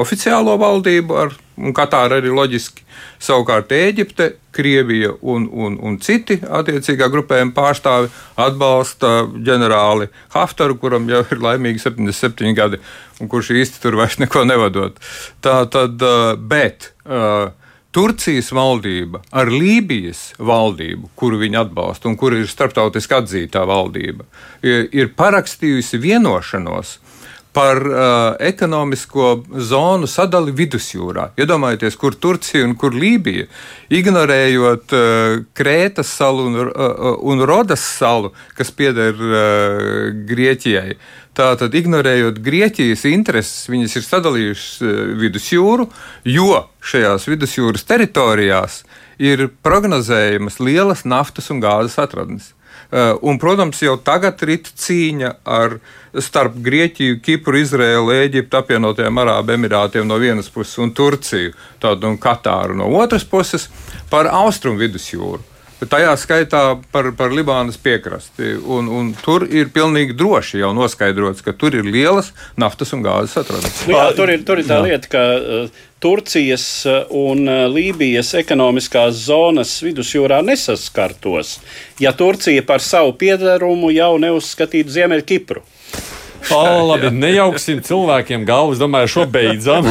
oficiālo valdību, ar, un Katāra arī loģiski Savukārt Eģipte, Krievija un, un, un citi attiecīgā grupējuma pārstāvi atbalsta ģenerāli Haftaru, kuram jau ir laimīgi 77 gadi, un kurš īsti tur vairs neko nevadot. Tā tad, bet. Turcijas valdība ar Lībijas valdību, kuru viņi atbalsta un kur ir starptautiski atzītā valdība, ir parakstījusi vienošanos par uh, ekonomisko zonu sadali vidusjūrā. Iedomājieties, kur Turcija un kur Lībija, ignorējot uh, Krētas salu un, uh, un Rodas salu, kas pieder uh, Grieķijai. Tātad, ignorējot Grieķijas intereses, viņas ir sadalījušas uh, vidusjūru, jo šajās vidusjūras teritorijās ir prognozējamas lielas naftas un gāzes atradnes. Uh, un, protams, jau tagad rit cīņa ar starp Grieķiju, Kipru, Izraēlu, Eģiptu, apvienotajiem Arābu Emirātiem no vienas puses un Turciju tādu, un Katāru no otras puses par austrumu vidusjūru. Tajā skaitā par, par Libānas piekrasti. Un, un tur ir pilnīgi droši jau noskaidrots, ka tur ir lielas naftas un gāzes atradas. Nu jā, tur, ir, tur ir tā jā. lieta, ka uh, Turcijas un Lībijas ekonomiskās zonas vidusjūrā nesaskartos, ja Turcija par savu piedarumu jau neuzskatītu Ziemeļkipru. Oh, labi, nejauksim cilvēkiem galvas. Domāju, šo beidzam.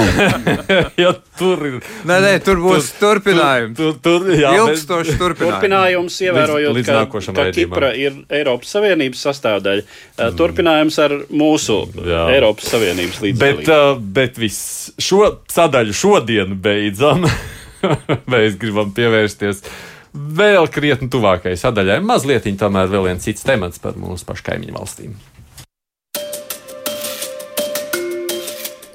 ja tur ir. Nē, nē, tur būs tur, turpinājums. Tur, tur, jā, Ilgstošs turpinājums. Turpinājums, ievērojot, līdz, līdz ka, ka Kipra ir Eiropas Savienības sastāvdaļa. Mm. Turpinājums ar mūsu jā. Eiropas Savienības līdzekļiem. Bet, bet viss šo sadaļu šodien beidzam. Mēs gribam pievērsties vēl krietni tuvākajai sadaļai. Mazliet tomēr vēl viens cits temats par mūsu pašu kaimiņu valstīm.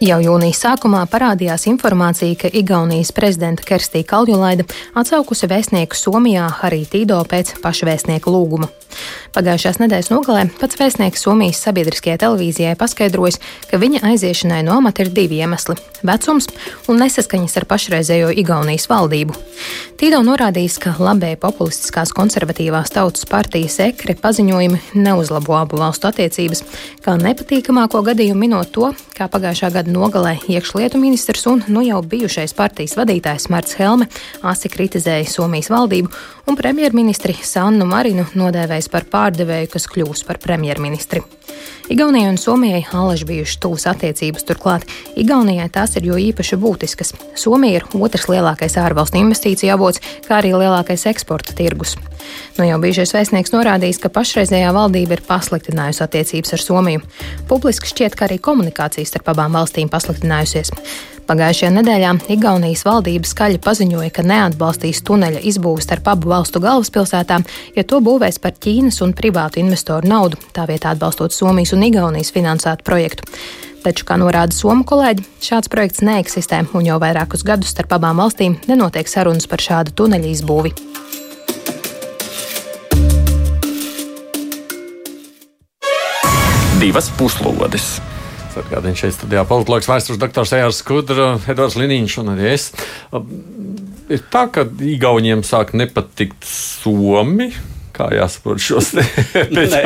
Jau jūnijas sākumā parādījās informācija, ka Igaunijas prezidenta Kerstī Kaljulaida atsaukusi vēstnieku Somijā Harī Tīdo pēc pašvēstnieka lūguma. Pagājušās nedēļas nogalē pats vēstnieks Somijas sabiedriskajai televīzijai paskaidrojis, ka viņa aiziešanai no amata ir divi iemesli - vecums un nesaskaņas ar pašreizējo Igaunijas valdību. Tīdo norādījis, ka labēji populistiskās konservatīvās tautas partijas ekre paziņojumi neuzlabo abu valstu attiecības, kā nepatīkamāko gadījumu minot to, kā pagājušā gada nogalē iekšlietu ministrs un nu jau bijušais partijas vadītājs Marts Helme asi kritizēja Somijas valdību un premjerministri Sannu Marinu nodēvējis par pārdevēju, kas kļūs par premjerministri. Igaunijai un Somijai alaži bijušas tuvas attiecības, turklāt Igaunijai tās ir jo īpaši būtiskas. Somija ir otrs lielākais ārvalstu investīciju avots, kā arī lielākais eksporta tirgus. Nu jau bijušais vēstnieks norādījis, ka pašreizējā valdība ir pasliktinājusi attiecības ar Somiju. Publiski šķiet, ka arī komunikācijas starp abām valstīm pasliktinājusies. Pagājušajā nedēļā Igaunijas valdība skaļi paziņoja, ka neatbalstīs tuneļa izbūvi starp abu valstu galvaspilsētām, ja to būvēs par Ķīnas un privātu investoru naudu, tā vietā atbalstot Somijas un Igaunijas finansētu projektu. Taču, kā norāda Somu kolēģi, šāds projekts neeksistē, un jau vairākus gadus starp abām valstīm nenotiek sarunas par šādu tuneļu izbūvi. Divas puslodes. Atgādājot, šeit studijā politologs vēstures doktors Ejārs Skudra, Edvards Liniņš un arī es. Ir tā, ka Igauniem sāk nepatikt Somi. Kā jāsaprot šos te nē,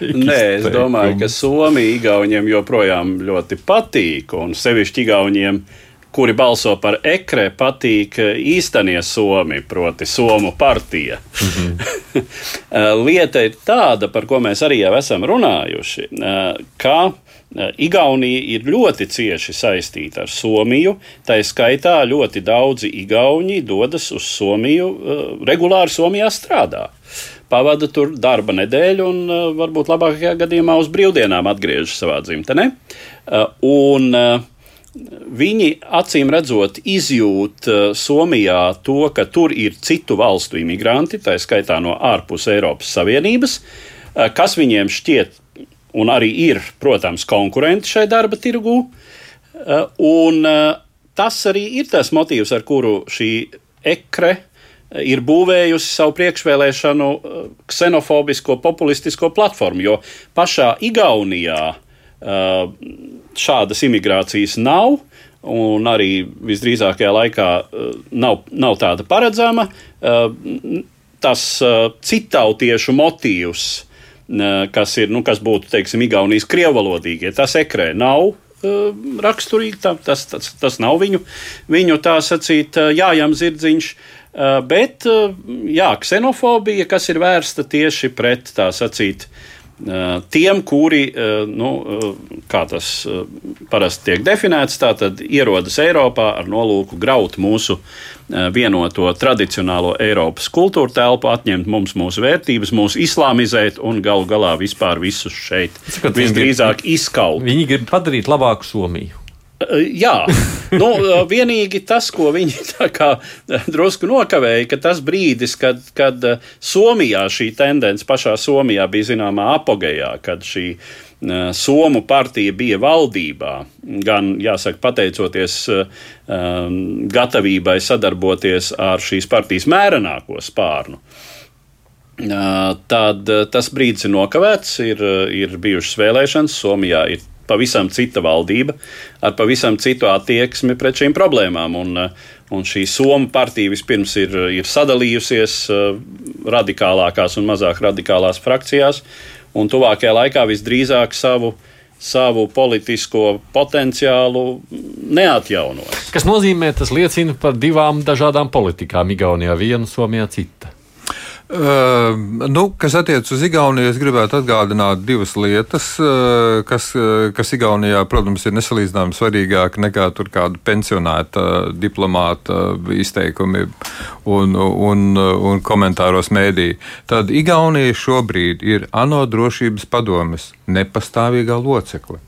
nē, es domāju, ka Somija Igauniem joprojām ļoti patīk, un sevišķi Igauniem kuri balso par ekre, patīk īstenie somi, proti, somu partija. Mm -hmm. Lieta ir tāda, par ko mēs arī jau esam runājuši, ka Igaunija ir ļoti cieši saistīta ar Somiju. Tā skaitā ļoti daudzi Igauni dodas uz Somiju, regulāri Somijā strādā. Pavada tur darba nedēļu un varbūt labākajā gadījumā uz brīvdienām atgriežas savā dzimtenē. Un Viņi acīm redzot, izjūt Somijā to, ka tur ir citu valstu imigranti, tā skaitā no ārpus Eiropas Savienības, kas viņiem šķiet un arī ir, protams, konkurenti šai darba tirgū. Eh, un eh, tas arī ir tas motīvs, ar kuru šī ekre eh, ir būvējusi savu priekšvēlēšanu ksenofobisko, populistisko platformu, jo pašā Igaunijā šādas imigrācijas nav. Un arī visdrīzākajā laikā nav, nav tāda paredzama. Tas citautiešu motīvs kas, ir, nu, kas būtu, teiksim, Igaunijas krievalodīgie. Tas ekrē nav uh, raksturīgi, tā, tas, tas, tas nav viņu, viņu tā sacīt, jājam zirdziņš. Uh, bet, uh, jā, ksenofobija, kas ir vērsta tieši pret tā sacīt, tiem, kuri, nu, kā tas parasti tiek definēts, tātad ierodas Eiropā ar nolūku graut mūsu vienoto tradicionālo Eiropas kultūra telpu, atņemt mums mūsu vērtības, mūs islāmizēt un galu galā vispār visus šeit visdrīzāk izskaut. Viņi grib padarīt labāku Somiju. Jā, nu, vienīgi tas, ko viņi drusku nokavēja, ka tas brīdis, kad, kad Somijā šī tendence pašā Somijā bija zināmā apogejā, kad šī Somu partija bija valdībā, gan, jāsaka, pateicoties um, gatavībai sadarboties ar šīs partijas mērenāko spārnu. Tad tas brīdis ir nokavēts, ir, ir bijušas vēlēšanas, Somijā ir pavisam cita valdība ar pavisam citu attieksmi pret šīm problēmām. Un, un šī Somija partija vispirms ir, ir sadalījusies radikālākās un mazāk radikālās frakcijās, un tuvākajā laikā visdrīzāk savu, savu politisko potenciālu neatjaunos. Kas nozīmē, tas liecina par divām dažādām politikām. Igaunijā viena, Somijā cita. Uh, nu, kas attiecas uz Igauniju, es gribētu atgādināt divas lietas, uh, kas, uh, kas Igaunijā, protams, ir nesalīdzināmi svarīgāk nekā tur kāda pensionēta diplomāta izteikumi un, un, un komentāros mēdī. Tad Igaunija šobrīd ir ANO drošības padomes nepastāvīgā locekle.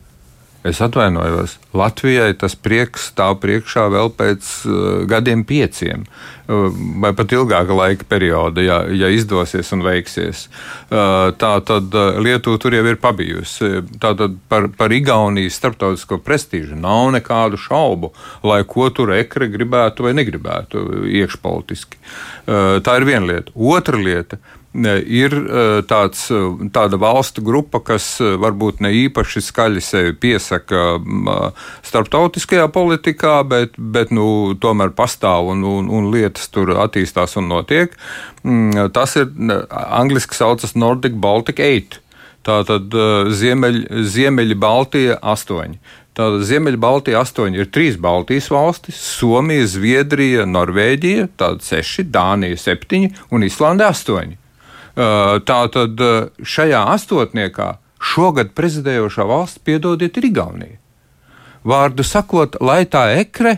Es atvainojos. Latvijai tas prieks stāv priekšā vēl pēc uh, gadiem pieciem, uh, vai pat ilgāka laika perioda, ja, ja izdosies un veiksies. Uh, tā tad Lietuva tur jau ir pabijusi. Tātad par, par Igaunijas starptautisko prestīžu nav nekādu šaubu, lai ko tur ekre gribētu vai negribētu iekšpolitiski. Tā ir viena lieta. Otra lieta ir e, tāds, e, tāda valstu grupa, kas e, varbūt ne īpaši skaļi sevi piesaka starptautiskajā politikā, bet, bet nu, tomēr pastāv un, un, un lietas tur attīstās un notiek. Mm, tas ir angliski saucas Nordic Baltic 8. Tātad Ziemeļ, Ziemeļa Baltija 8. Tātad Ziemeļbaltija astoņi ir trīs Baltijas valstis - Somija, Zviedrija, Norvēģija, tātad seši, Dānija septiņi un Islanda astoņi. Tā tad šajā astotniekā šogad prezidējošā valsts, piedodiet, ir Igaunija. Vārdu sakot, lai tā ekre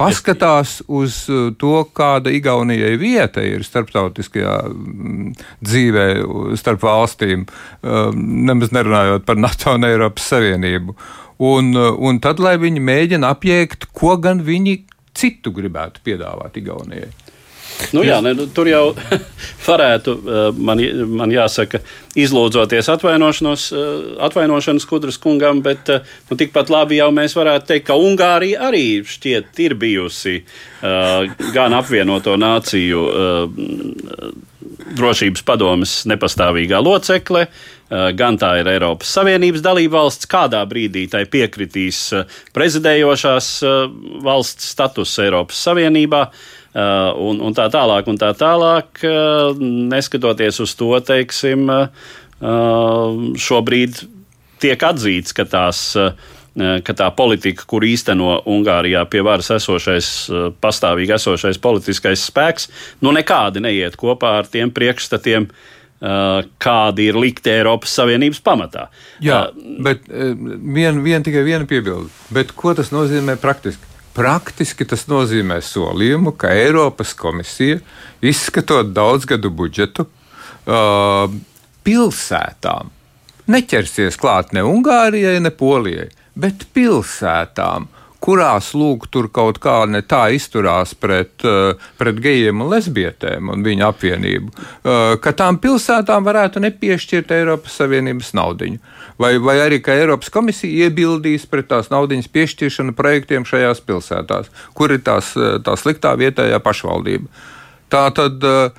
paskatās uz to, kāda Igaunijai vieta ir starptautiskajā dzīvē, starp valstīm, nemaz nerunājot par NATO un Eiropas Savienību. Un, un tad, lai viņi mēģina apjēgt, ko gan viņi citu gribētu piedāvāt Igaunijai. Nu, jā, ne, tur jau varētu, man, man jāsaka, izlūdzoties atvainošanos, atvainošanas kudras kungam, bet nu, tikpat labi jau mēs varētu teikt, ka Ungārija arī šķiet ir bijusi gan apvienoto nāciju drošības padomes nepastāvīgā locekle, gan tā ir Eiropas Savienības dalība valsts, kādā brīdī tai piekritīs prezidējošās valsts status Eiropas Savienībā. Un, un tā tālāk, un tā tālāk, neskatoties uz to, teiksim, šobrīd tiek atzīts, ka tās ka tā politika, kur īsteno Ungārijā pie varas esošais, pastāvīgi esošais politiskais spēks, nu nekādi neiet kopā ar tiem priekšstatiem, kādi ir likti Eiropas Savienības pamatā. Jā, bet vien, vien tikai viena piebilde. Bet ko tas nozīmē praktiski? Praktiski tas nozīmē solījumu, ka Eiropas komisija, izskatot daudzgadu budžetu, pilsētām neķersies klāt ne Ungārijai, ne Polijai bet pilsētām, kurās lūk, tur kaut kā ne tā izturās pret, eh, pret gejiem un lesbietēm un viņu apvienību, eh, ka tām pilsētām varētu nepiešķirt Eiropas Savienības naudiņu. Vai, vai arī, ka Eiropas komisija iebildīs pret tās naudiņas piešķiršanu projektiem šajās pilsētās, kur ir tās, eh, tā sliktā vietējā pašvaldība. Tā tad uh,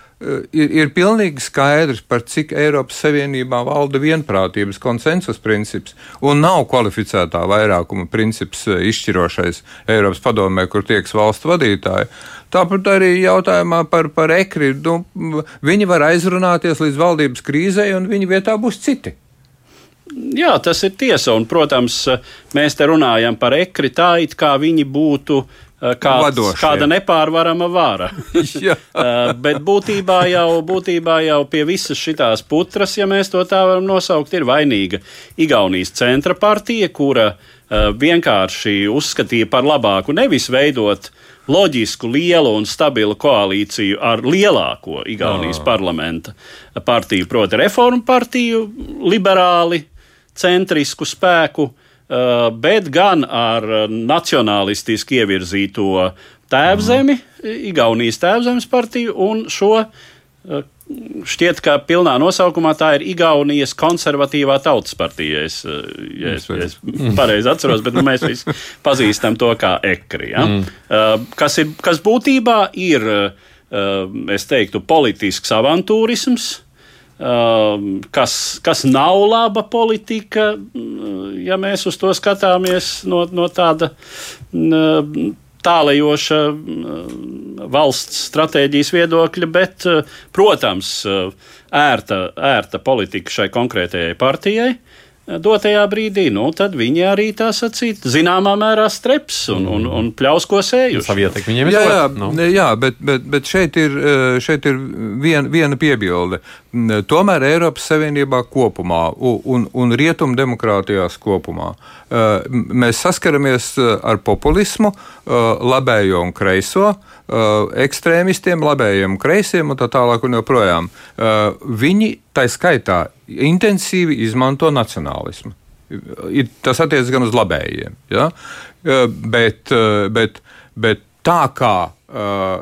ir, ir pilnīgi skaidrs, par cik Eiropas Savienībā valda vienprātības konsensus princips, un nav kvalificētā vairākuma princips eh, izšķirošais Eiropas padomē, kur tieks valstu vadītāji. Tāpat arī jautājumā par, par ekri. Nu, viņi var aizrunāties līdz valdības krīzei, un viņa vietā būs citi. Jā, tas ir tiesa. Un, protams, mēs te runājam par ekri tā, it kā viņi būtu Eh, kāds, Vadošie. kāda nepārvarama vara. Eh, bet būtībā jau, būtībā jau pie visas šīs putras, ja mēs to tā varam nosaukt, ir vainīga Igaunijas centra partija, kura uh, vienkārši uzskatīja par labāku nevis veidot loģisku, lielu un stabilu koalīciju ar lielāko Igaunijas oh. parlamenta partiju, proti, reformu partiju, liberāli, centrisku spēku Eh, bet gan ar nacionālistiski ievirzīto tēvzemi. Igaunijas tēvzemes partiju un šo eh, šķiet, ka pilnā nosaukumā tā ir Igaunijas konservatīvā tautas partija. Es, eh, ja es, ja es pareizi atceros, bet nu, mēs visi pazīstam to kā ekri. Ja? Mm. Kas, ir, kas būtībā ir, es teiktu, politisks avantūrisms kas, kas nav laba politika, mm, ja mēs uz to skatāmies no, no tāda mm, tālējoša mm, valsts stratēģijas viedokļa, bet, protams, ērta, ērta politika šai konkrētajai partijai dotajā brīdī, nu, tad viņi arī tā sacīt, zināmā mērā streps un, un, un pļausko ir. Jā, jā, nu. jā bet, bet, bet šeit ir, šeit ir vien, viena piebilde. Tomēr Eiropas Savienībā kopumā un, un rietumu demokrātijās kopumā mēs saskaramies ar populismu, labējo un kreiso, ekstrēmistiem, labējiem kreisiem un tā tālāk un joprojām. Viņi tā skaitā intensīvi izmanto nacionālismu. Tas attiecas gan uz labējiem. Ja? Bet, bet, bet tā kā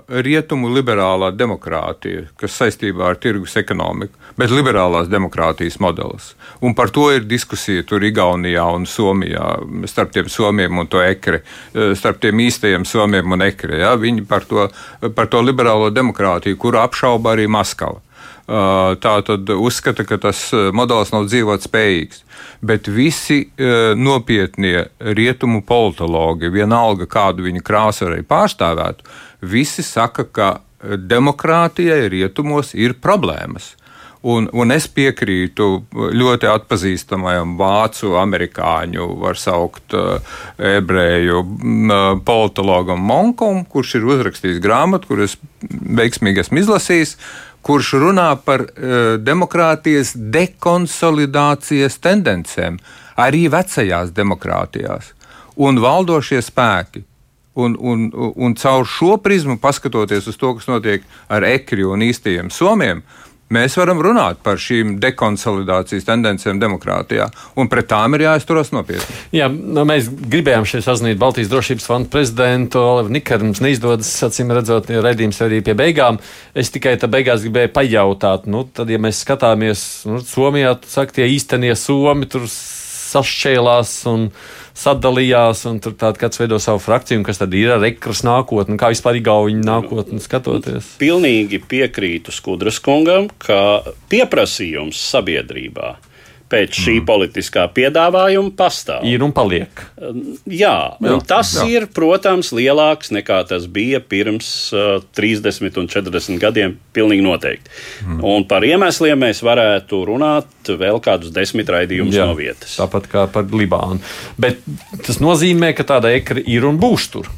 rietumu liberālā demokrātija, kas saistībā ar tirgus ekonomiku, bet liberālās demokrātijas modelis. Un par to ir diskusija tur Igaunijā un Somijā, starp tiem somiem un to ekri, starp tiem īstajiem somiem un ekri. Ja? Viņi par to, par to liberālo demokrātiju, kuru apšauba arī Maskava. Tā tad uzskata, ka tas modelis nav dzīvot spējīgs. Bet visi nopietnie rietumu politologi, vienalga kādu viņa krāsu arī pārstāvētu, visi saka, ka demokrātijai rietumos ir problēmas. Un, un es piekrītu ļoti atpazīstamajam vācu, amerikāņu, var saukt, ebreju politologam Monkam, kurš ir uzrakstījis grāmatu, kuras veiksmīgi esmu izlasījis. Uh, kurš runā par uh, demokrātijas dekonsolidācijas tendencēm arī vecajās demokrātijās. Un valdošie spēki Un, un, un caur šo prizmu, paskatoties uz to, kas notiek ar ekri un īstajiem somiem, mēs varam runāt par šīm dekonsolidācijas tendencēm demokrātijā, un pret tām ir jāizturas nopietni. Jā, nu, mēs gribējām šeit sazvanīt Baltijas drošības fonda prezidentu Oliveru Nikaru. Mums neizdodas, acīm redzot, redzījums arī pie beigām. Es tikai tā beigās gribēju pajautāt, nu, tad, ja mēs skatāmies, nu, Somijā, saka, tie īstenie somi tur sašķēlās un sadalījās, un tur tāds kāds veido savu frakciju, kas tad ir ar ekras nākotni, kā vispār igauņu nākotni skatoties. Pilnīgi piekrītu Skudras kungam, ka pieprasījums sabiedrībā pēc šī mm. politiskā piedāvājuma pastāv. Ir un paliek. Jā, jā un tas jā. ir, protams, lielāks nekā tas bija pirms uh, 30 un 40 gadiem. Pilnīgi noteikti. Mm. Un par iemesliem mēs varētu runāt vēl kādus desmit raidījumus jā, no vietas. Tāpat kā par Libānu. Bet tas nozīmē, ka tāda ekra ir un būs tur.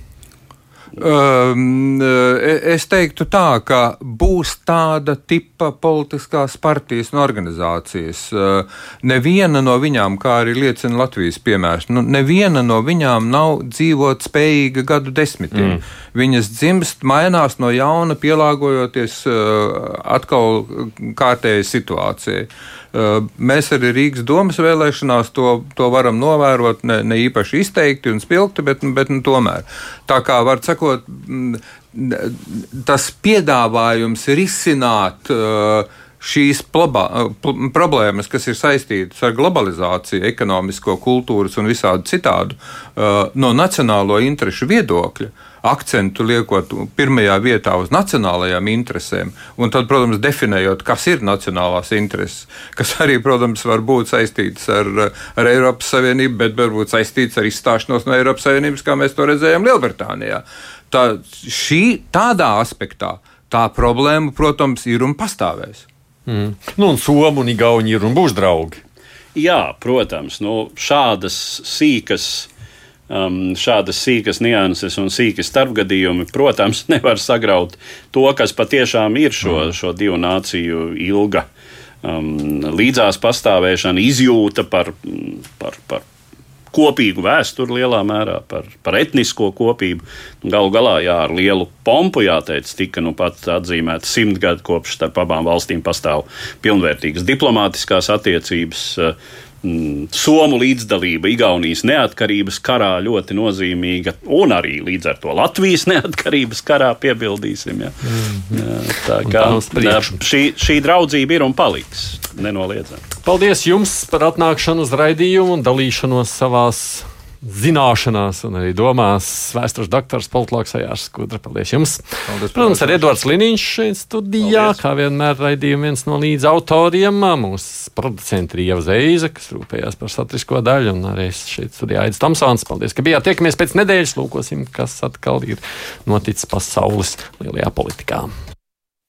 Um, es teiktu tā, ka būs tāda tipa politiskās partijas un organizācijas. Uh, neviena no viņām, kā arī liecina Latvijas piemērs, nu, neviena no viņām nav dzīvot spējīga gadu desmitiem. Mm. Viņas dzimst, mainās no jauna, pielāgojoties uh, atkal kārtējai situācijai. Mēs arī Rīgas domas vēlēšanās to, to varam novērot ne, ne īpaši izteikti un spilgti, bet, bet nu, tomēr. Tā kā var sakot, tas piedāvājums risināt uh, šīs plabā, problēmas, kas ir saistītas ar globalizāciju, ekonomisko, kultūras un visādi citādu, no nacionālo interešu viedokļa, akcentu liekot pirmajā vietā uz nacionālajām interesēm, un tad, protams, definējot, kas ir nacionālās intereses, kas arī, protams, var būt saistītas ar, ar Eiropas Savienību, bet varbūt saistītas ar izstāšanos no Eiropas Savienības, kā mēs to redzējām Lielbritānijā. Tā, šī, tādā aspektā tā problēma, protams, ir un pastāvēs. Mm. Nu, un Somu un Igauni ir un būs draugi. Jā, protams, nu, šādas sīkas. Um, šādas sīkas nianses un sīki starpgadījumi, protams, nevar sagraut to, kas patiešām ir šo, mm. šo divu nāciju ilga um, līdzās pastāvēšana, izjūta par, par, par kopīgu vēsturi lielā mērā, par, par etnisko kopību. Galu galā, jā, ar lielu pompu jāteic, tika nu pat atzīmēta simt gadu kopš starp abām valstīm pastāv pilnvērtīgas diplomātiskās attiecības. Uh, Somu līdzdalība Igaunijas neatkarības karā ļoti nozīmīga, un arī līdz ar to Latvijas neatkarības karā piebildīsim. Ja. Mm. Jā, tā kā šī, šī draudzība ir un paliks nenoliedzami. Paldies jums par atnākšanu uz raidījumu un dalīšanos savās zināšanās un arī domās vēstures doktors Poltlāks Ajārs Skudra. Paldies jums! Paldies, Protams, ar Edvards Liniņš šeit studijā, Paldies. kā vienmēr raidījuma viens no līdz autoriem, mūsu producenti ir Ieva Zeiza, kas rūpējās par satrisko daļu, un arī šeit studijā Aidis Tamsons. Paldies, ka bijāt tiekamies pēc nedēļas, lūkosim, kas atkal ir noticis pasaules lielajā politikā.